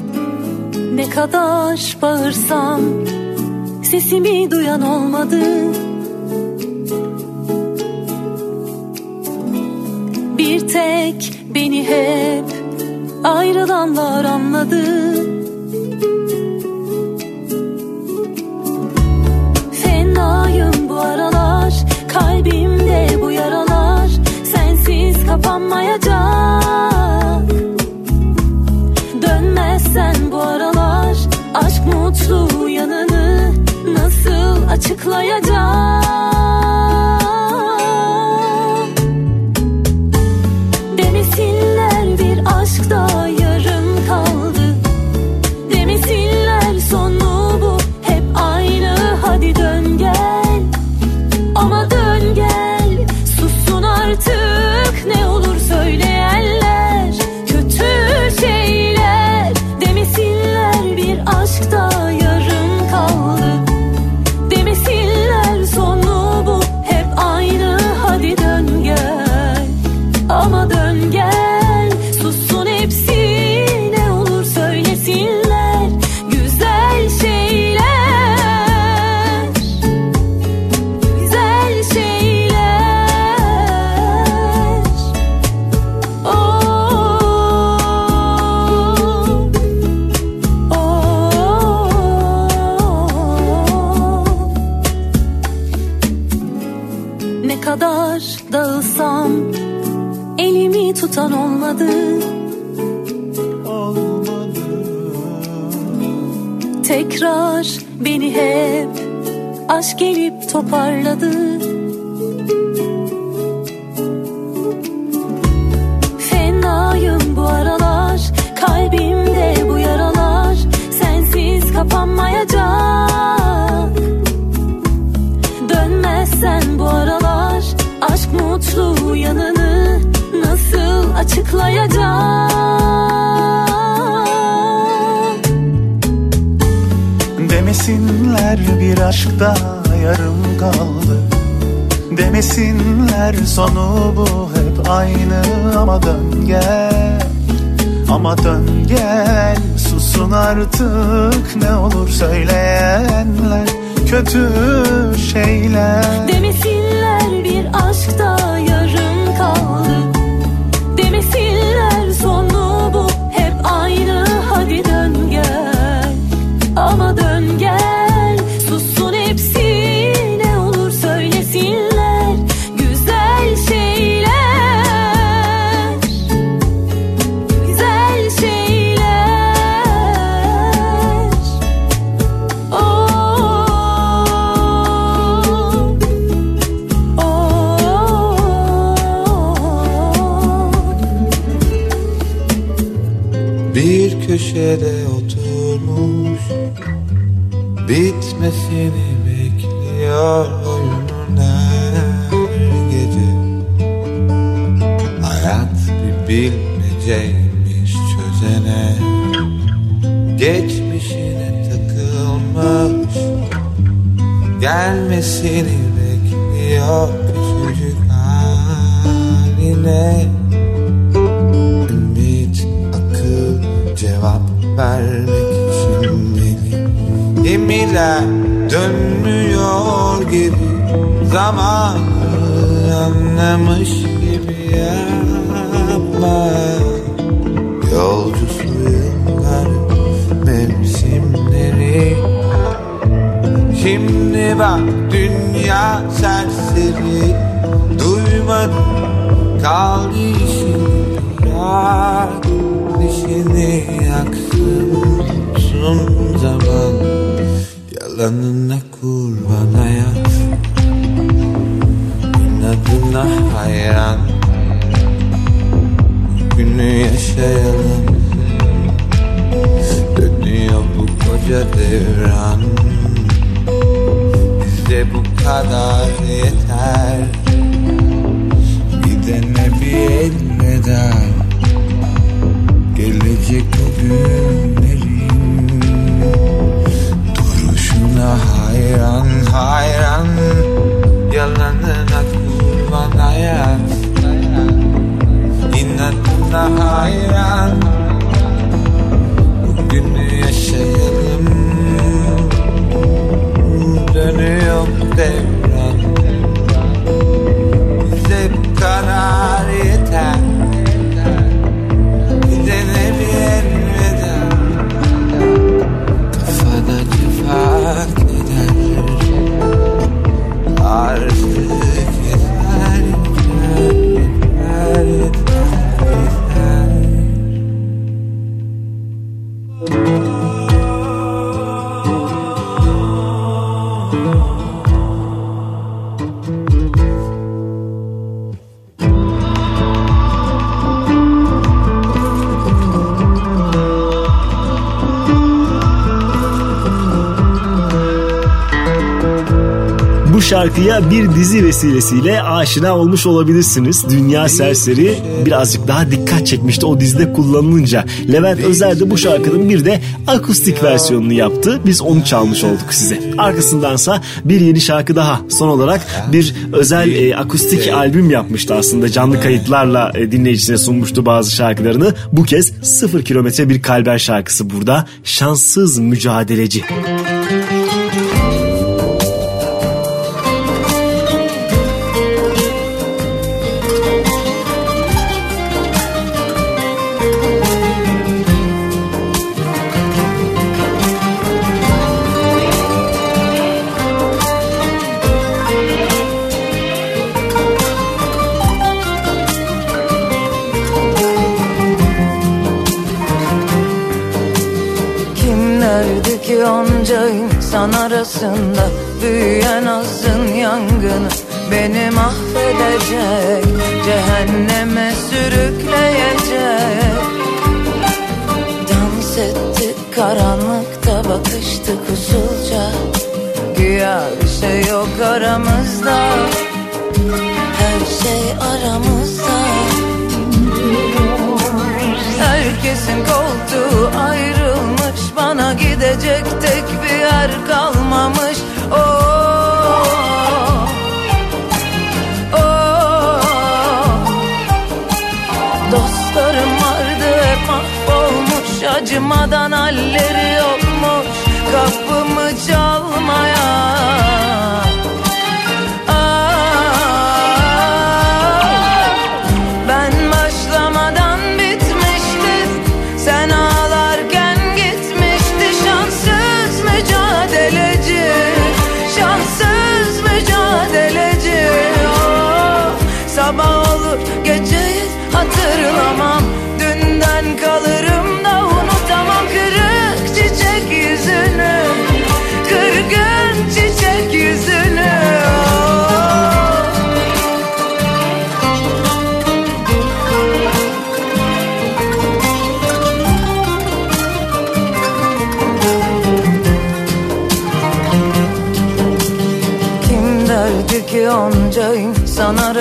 Ne kadar bağırsam sesimi duyan olmadı. Hep ayrılanlar anladı. Aşk gelip toparladı. Fenayım bu aralar kalbimde bu yaralar sensiz kapanmayacak. Dönmezsen bu aralar aşk mutlu yanını nasıl açıklayacağım? Demesinler bir aşkta sonu bu hep aynı. Ama dön gel Ama dön gel. Susun artık ne olur söyleyenler. Kötü şeyler. Demesinler bir aşk Gemiler dönmüyor geri Zamanı anlamış gibi yapma. Yolcusu yıllar mevsimleri. Şimdi bak dünya serseri. Duymadım kaldı işini Yak dişini yaksın son zaman Yalanına kurban hayat İnadına hayran. Günü yaşayalım. Dönüyor bu koca devran. Bize bu kadar yeter. Gidene bir elveda Gelecek o günlerin hayran hayran. Yalanına kurban hayat İnadına hayran. Bugünü yaşayalım. Dönüyor devran şarkıya bir dizi vesilesiyle aşina olmuş olabilirsiniz. Dünya Serseri birazcık daha dikkat çekmişti o dizide kullanılınca. Levent Özer de bu şarkının bir de akustik versiyonunu yaptı. Biz onu çalmış olduk size. Arkasındansa bir yeni şarkı daha. Son olarak bir özel e, akustik albüm yapmıştı aslında. Canlı kayıtlarla e, dinleyicisine sunmuştu bazı şarkılarını. Bu kez sıfır kilometre bir kalber şarkısı burada. Şanssız mücadeleci. Kimlerdi Herkesin koltuğu ayrılmış. Bana gidecek tek bir yer kalmamış. Oh, oh. Dostlarım vardı mahvolmuş. Acımadan halleri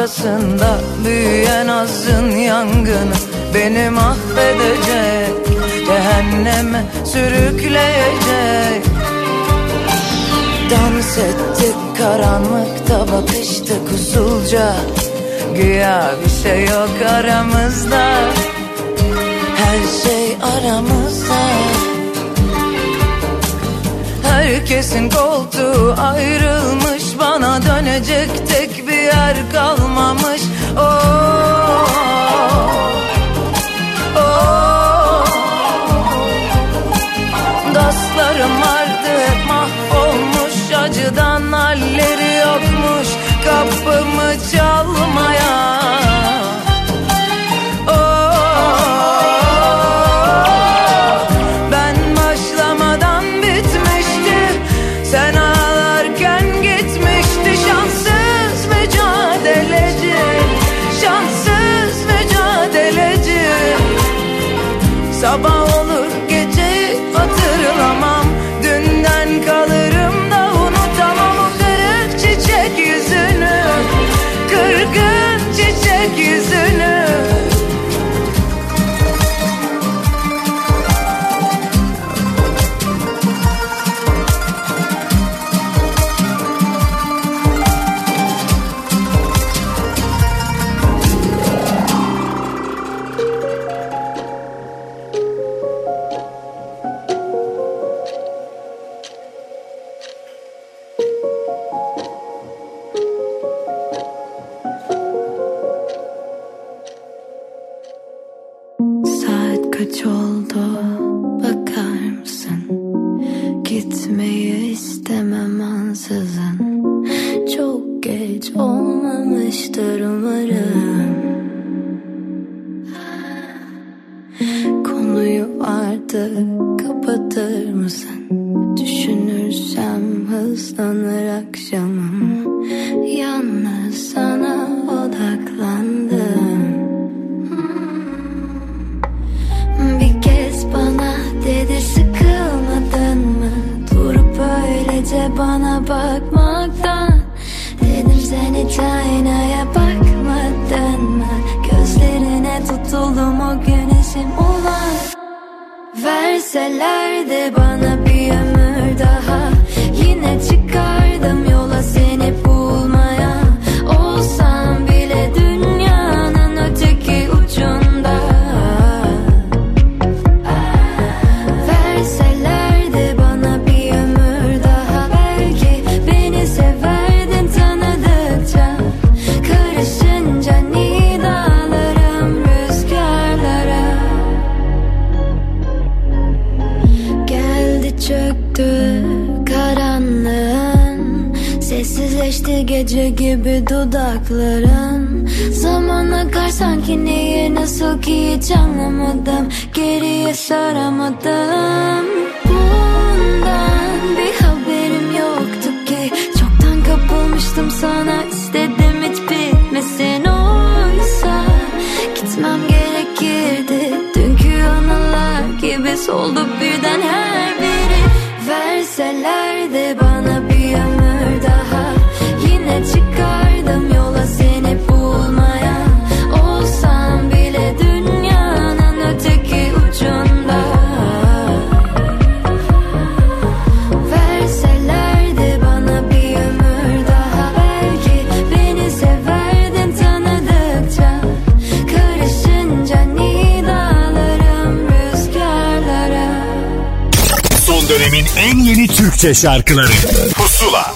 arasında Büyüyen azın yangını Beni mahvedecek Cehenneme sürükleyecek. Dans ettik karanlıkta bakıştık usulca Güya bir şey yok aramızda. Her şey aramızda. Herkesin koltuğu ayrılmış Bana dönecek yer kalmamış oh. Bana bakmaktan Dedim sen hiç aynaya bakmadın mı? Gözlerine tutuldum o güneşim ulan. Verselerdi bana bir ömür daha. Yine çıkardım gece gibi dudakların. Zaman akar sanki nehir nasıl ki hiç anlamadım. Geriye saramadım. Bundan bir haberim yoktu ki. Çoktan kapılmıştım sana istedim hiç bitmesin. Oysa Gitmem gerekirdi. Dünkü anılar gibi soldu birden her yeni Türkçe şarkıları Pusula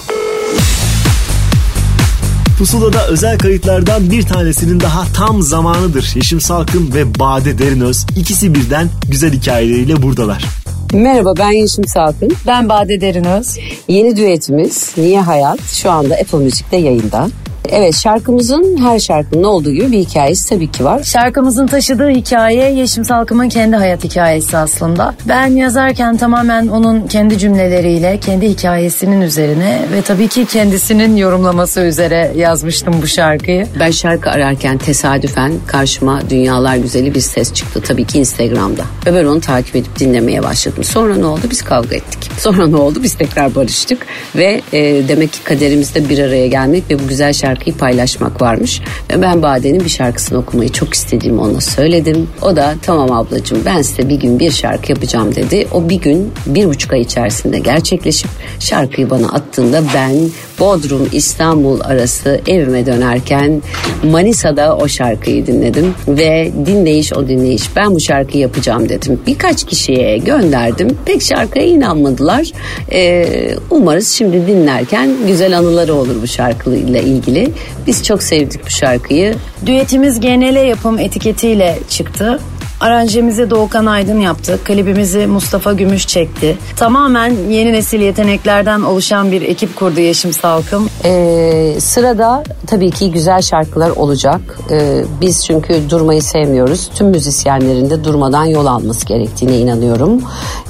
Pusula'da özel kayıtlardan bir tanesinin daha tam zamanıdır. Yeşim Salkın ve Bade Derinöz ikisi birden güzel hikayeleriyle buradalar. Merhaba ben Yeşim Salkın. Ben Bade Derinöz. Yeni düetimiz Niye Hayat şu anda Apple Müzik'te yayında. Evet şarkımızın her şarkının olduğu gibi bir hikayesi tabii ki var. Şarkımızın taşıdığı hikaye Yeşim Salkım'ın kendi hayat hikayesi aslında. Ben yazarken tamamen onun kendi cümleleriyle, kendi hikayesinin üzerine ve tabii ki kendisinin yorumlaması üzere yazmıştım bu şarkıyı. Ben şarkı ararken tesadüfen karşıma Dünyalar Güzeli bir ses çıktı tabii ki Instagram'da. Ve ben onu takip edip dinlemeye başladım. Sonra ne oldu? Biz kavga ettik. Sonra ne oldu? Biz tekrar barıştık ve e, demek ki kaderimizde bir araya gelmek ve bu güzel şarkı şarkıyı paylaşmak varmış. Ve ben Bade'nin bir şarkısını okumayı çok istediğimi ona söyledim. O da tamam ablacığım ben size bir gün bir şarkı yapacağım dedi. O bir gün bir buçuk ay içerisinde gerçekleşip şarkıyı bana attığında ben Bodrum İstanbul arası evime dönerken Manisa'da o şarkıyı dinledim ve dinleyiş o dinleyiş ben bu şarkıyı yapacağım dedim. Birkaç kişiye gönderdim. Pek şarkıya inanmadılar. Ee, umarız şimdi dinlerken güzel anıları olur bu şarkıyla ilgili. Biz çok sevdik bu şarkıyı. Düetimiz genele yapım etiketiyle çıktı. Aranjemizi Doğukan Aydın yaptı. Klibimizi Mustafa Gümüş çekti. Tamamen yeni nesil yeteneklerden oluşan bir ekip kurdu Yeşim Salkım. Ee, sırada tabii ki güzel şarkılar olacak. Ee, biz çünkü durmayı sevmiyoruz. Tüm müzisyenlerin de durmadan yol alması gerektiğine inanıyorum.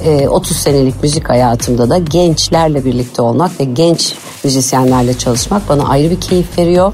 Ee, 30 senelik müzik hayatımda da gençlerle birlikte olmak ve genç müzisyenlerle çalışmak bana ayrı bir keyif veriyor.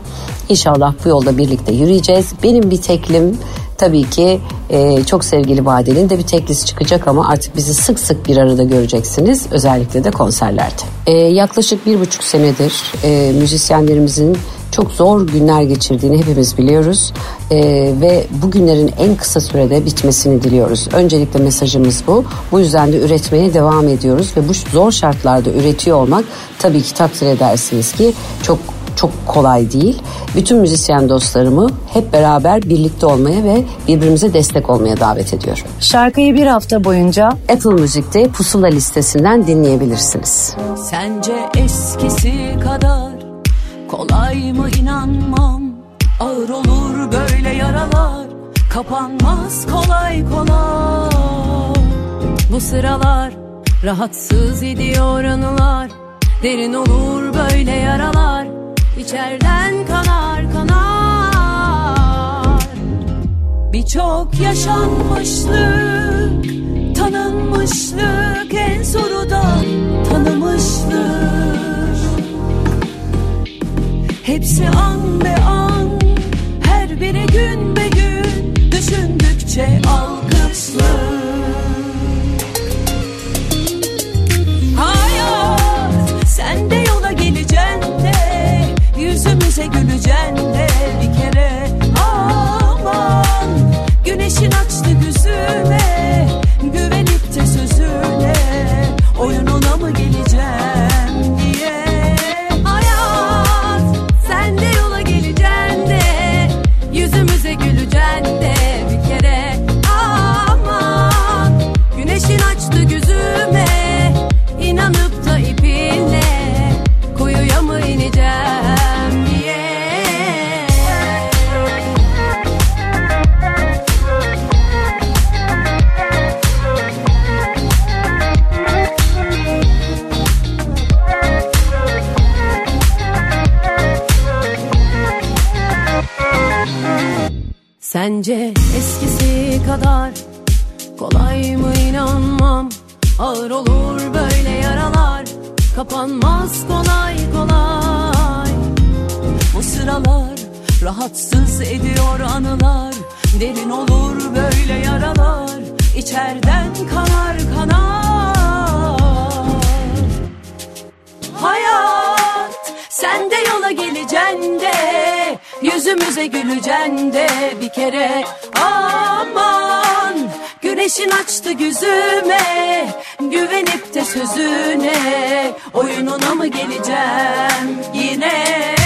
İnşallah bu yolda birlikte yürüyeceğiz. Benim bir teklim tabii ki e, çok sevgili Badel'in de bir teklisi çıkacak ama artık bizi sık sık bir arada göreceksiniz. Özellikle de konserlerde. E, yaklaşık bir buçuk senedir e, müzisyenlerimizin çok zor günler geçirdiğini hepimiz biliyoruz E, ve bu günlerin en kısa sürede bitmesini diliyoruz. Öncelikle mesajımız bu. Bu yüzden de üretmeye devam ediyoruz ve bu zor şartlarda üretiyor olmak tabii ki takdir edersiniz ki çok çok kolay değil. Bütün müzisyen dostlarımı hep beraber birlikte olmaya ve birbirimize destek olmaya davet ediyorum. Şarkıyı bir hafta boyunca Apple Müzik'te Pusula listesinden dinleyebilirsiniz. Sence eskisi kadar kolay mı inanmam? Ağır olur böyle yaralar. Kapanmaz kolay kolay. Bu sıralar rahatsız ediyor anılar. Derin olur böyle yaralar. İçeriden kanar kanar. Birçok yaşanmışlık Tanınmışlık en zoru da tanımışlık Hepsi an be an Her biri gün be gün. Düşündükçe alkışlı. Hayat sen de yola geleceksin de Yüzümüze güleceksin de Bir kere Sence eskisi kadar kolay mı inanmam? Ağır olur böyle yaralar Kapanmaz kolay kolay. Bu sıralar rahatsız ediyor anılar Derin olur böyle yaralar İçeriden kanar kanar. Hayat sen de yola geleceksin de Yüzümüze güleceksin de bir kere. Aman Güneşin açtı yüzüme Güvenip de sözüne Oyununa mı geleceğim yine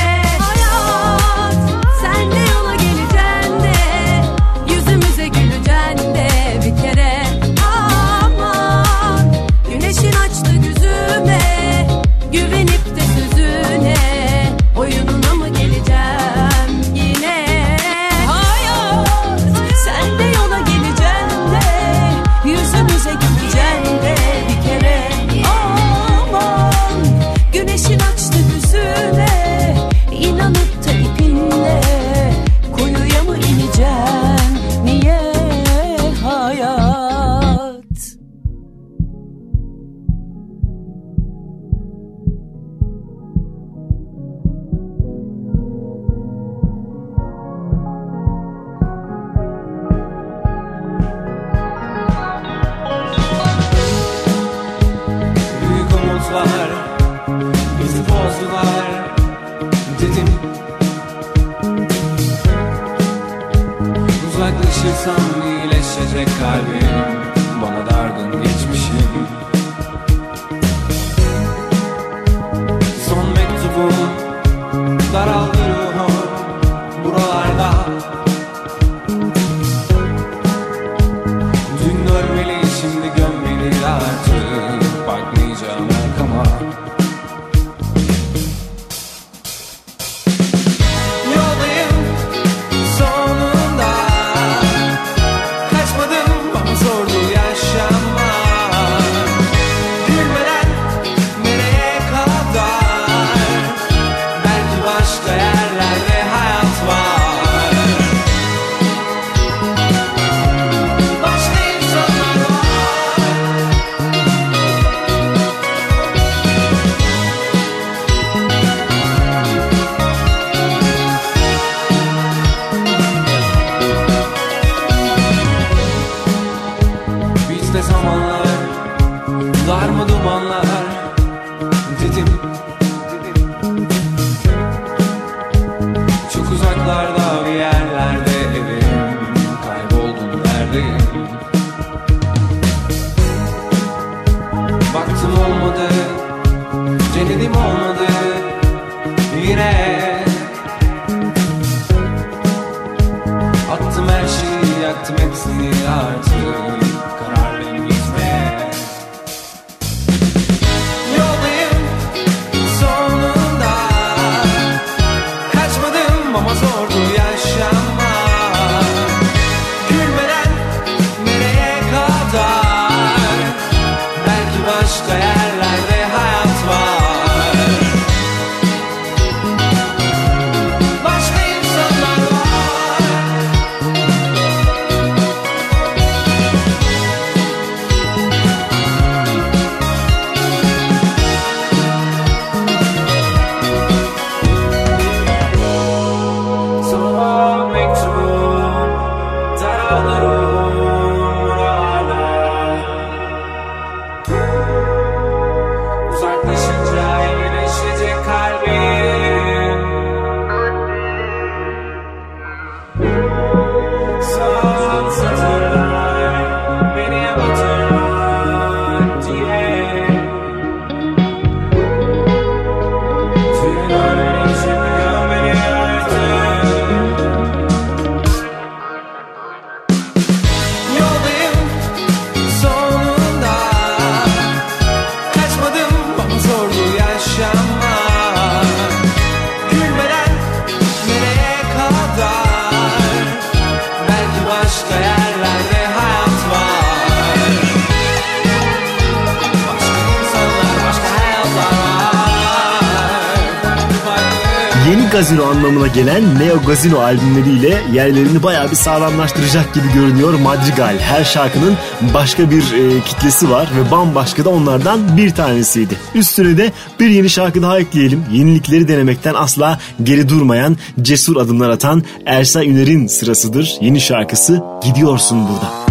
gelen Neo Gazino albümleriyle yerlerini bayağı bir sağlamlaştıracak gibi görünüyor Madrigal. Her şarkının başka bir e, kitlesi var ve bambaşka da onlardan bir tanesiydi. Üstüne de bir yeni şarkı daha ekleyelim. Yenilikleri denemekten asla geri durmayan, cesur adımlar atan Ersa Üner'in sırasıdır. Yeni şarkısı Gidiyorsun Burada.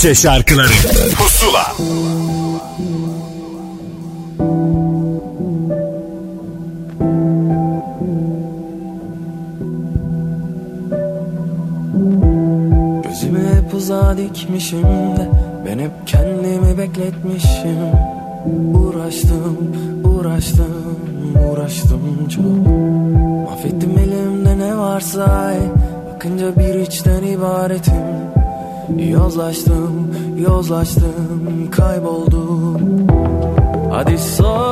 Türkçe şarkıları. Pusula. Gözümü hep uzağa dikmişim Yozlaştım, yozlaştım, kayboldum. Hadi sor,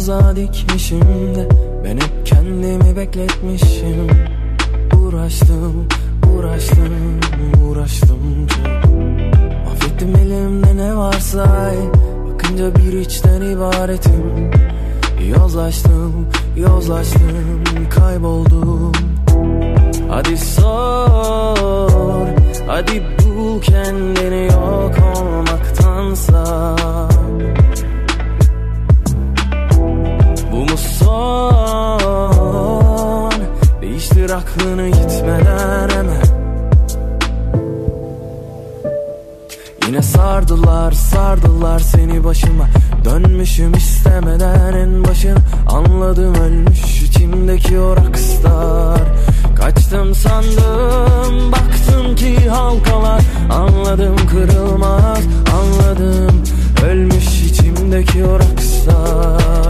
Gözümü hep uzağa dikmişim de Ben hep kendimi bekletmişim. Uğraştım, uğraştım, uğraştım çok. Mahvettim elimde ne varsa. Bakınca bir içten ibaretim. Yozlaştım, yozlaştım, kayboldum. Hadi sor, hadi bul kendini yok olmaktansa son. Değiştir aklını gitmeden hemen. Yine sardılar sardılar seni başıma. Dönmüşüm istemeden en başın. Anladım ölmüş içimdeki o rockstar. Kaçtım sandım baktım ki halkalar. Anladım kırılmaz anladım. Ölmüş içimdeki o rockstar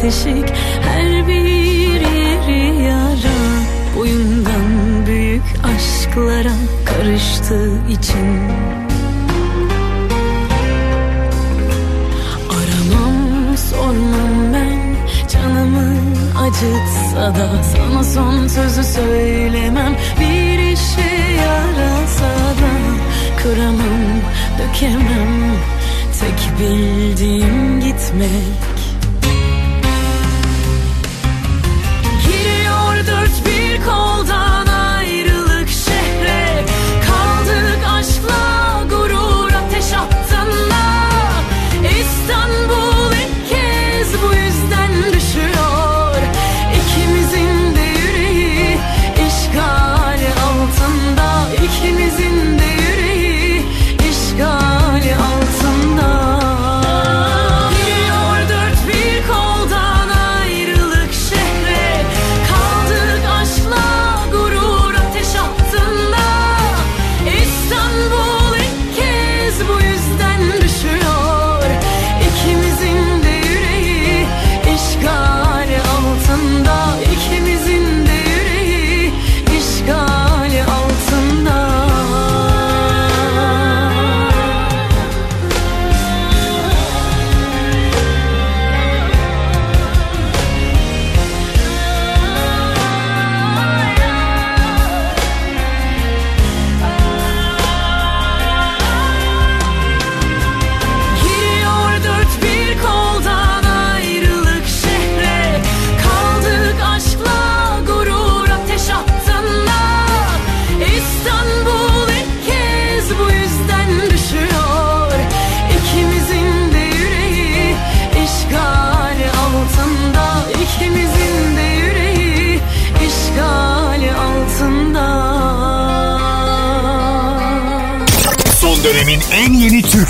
teşik her bir yeri yara. Boyundan büyük aşklara karıştı için. Aramam sormam ben canımı acıtsa da Sana son sözü söylemem. Bir işe yarasa da Kıramam dökemem. Tek bildiğim gitmek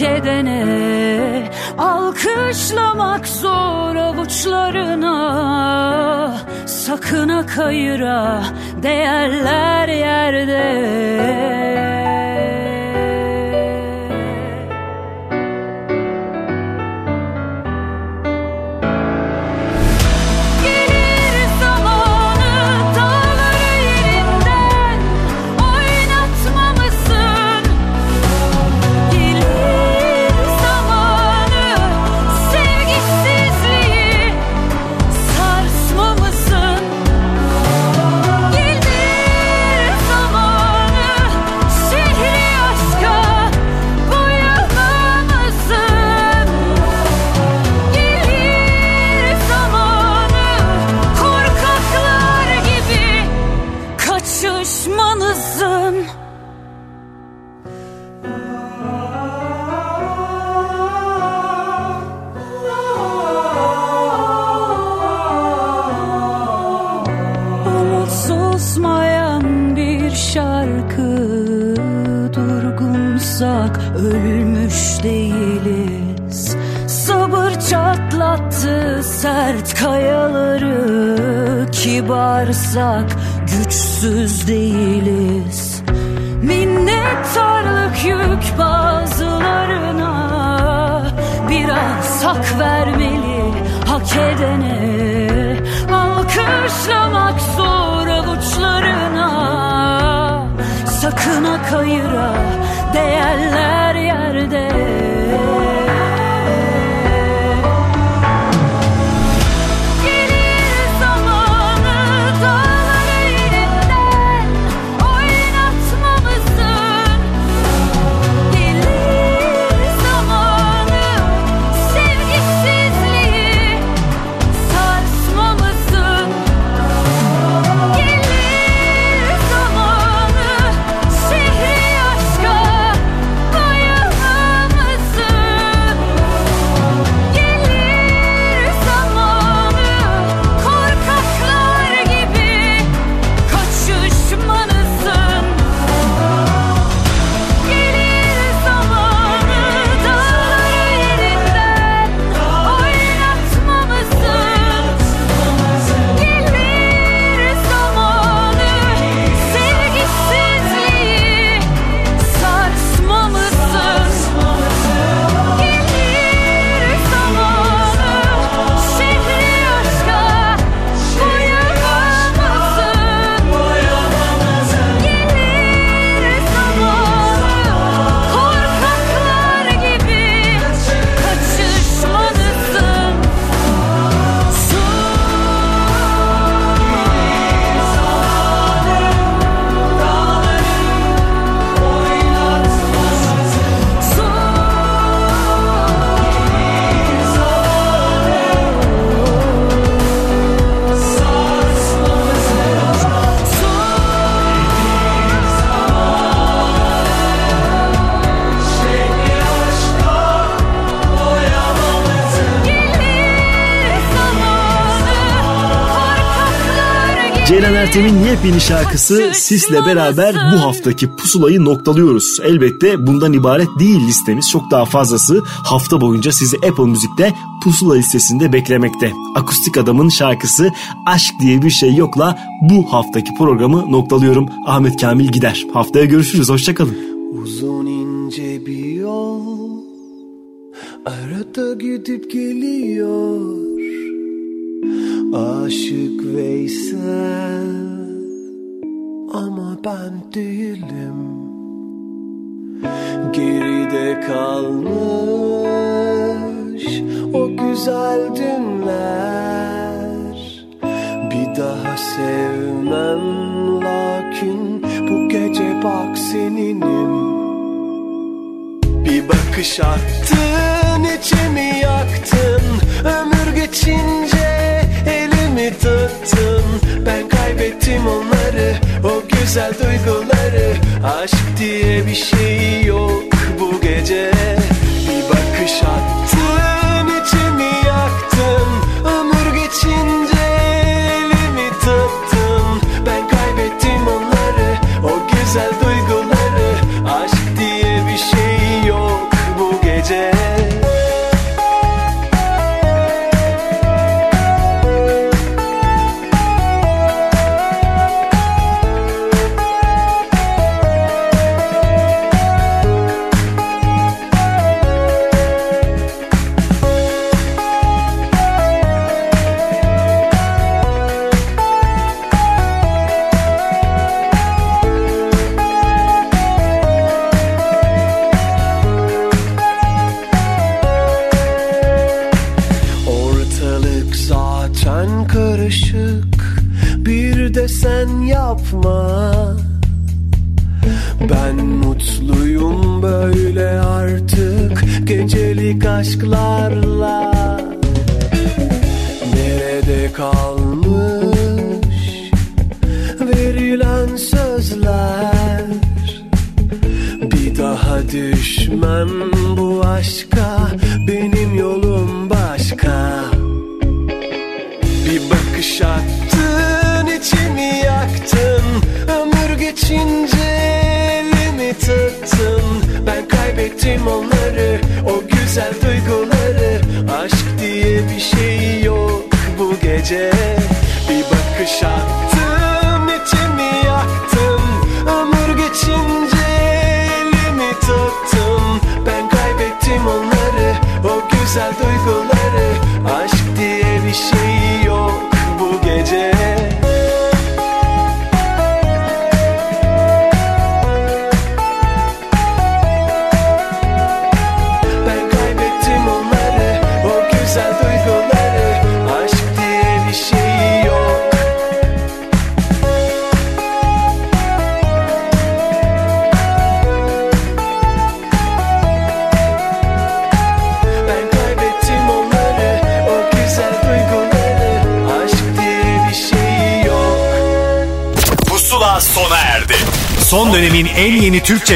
hak Alkışlamak zor avuçlarına. Sakına kayıra değerler yerde. Ceylan Ertem'in yepyeni şarkısı Sis'le beraber bu haftaki pusulayı noktalıyoruz. Elbette bundan ibaret değil listemiz. Çok daha fazlası hafta boyunca sizi Apple Müzik'te pusula listesinde beklemekte. Akustik Adam'ın şarkısı Aşk diye bir şey yokla bu haftaki programı noktalıyorum. Ahmet Kamil gider. Haftaya görüşürüz. Hoşçakalın. Uzun ince bir yol Arada gidip geliyor Aşık Veysel. Ama ben değilim. Geride kalmış O güzel dünler Bir daha sevmem Lakin bu gece bak seninim. Bir bakış attın içimi yaktın. Ömür geçince güzel duyguları Aşk diye bir şey yok bu gece. Bir bakış attın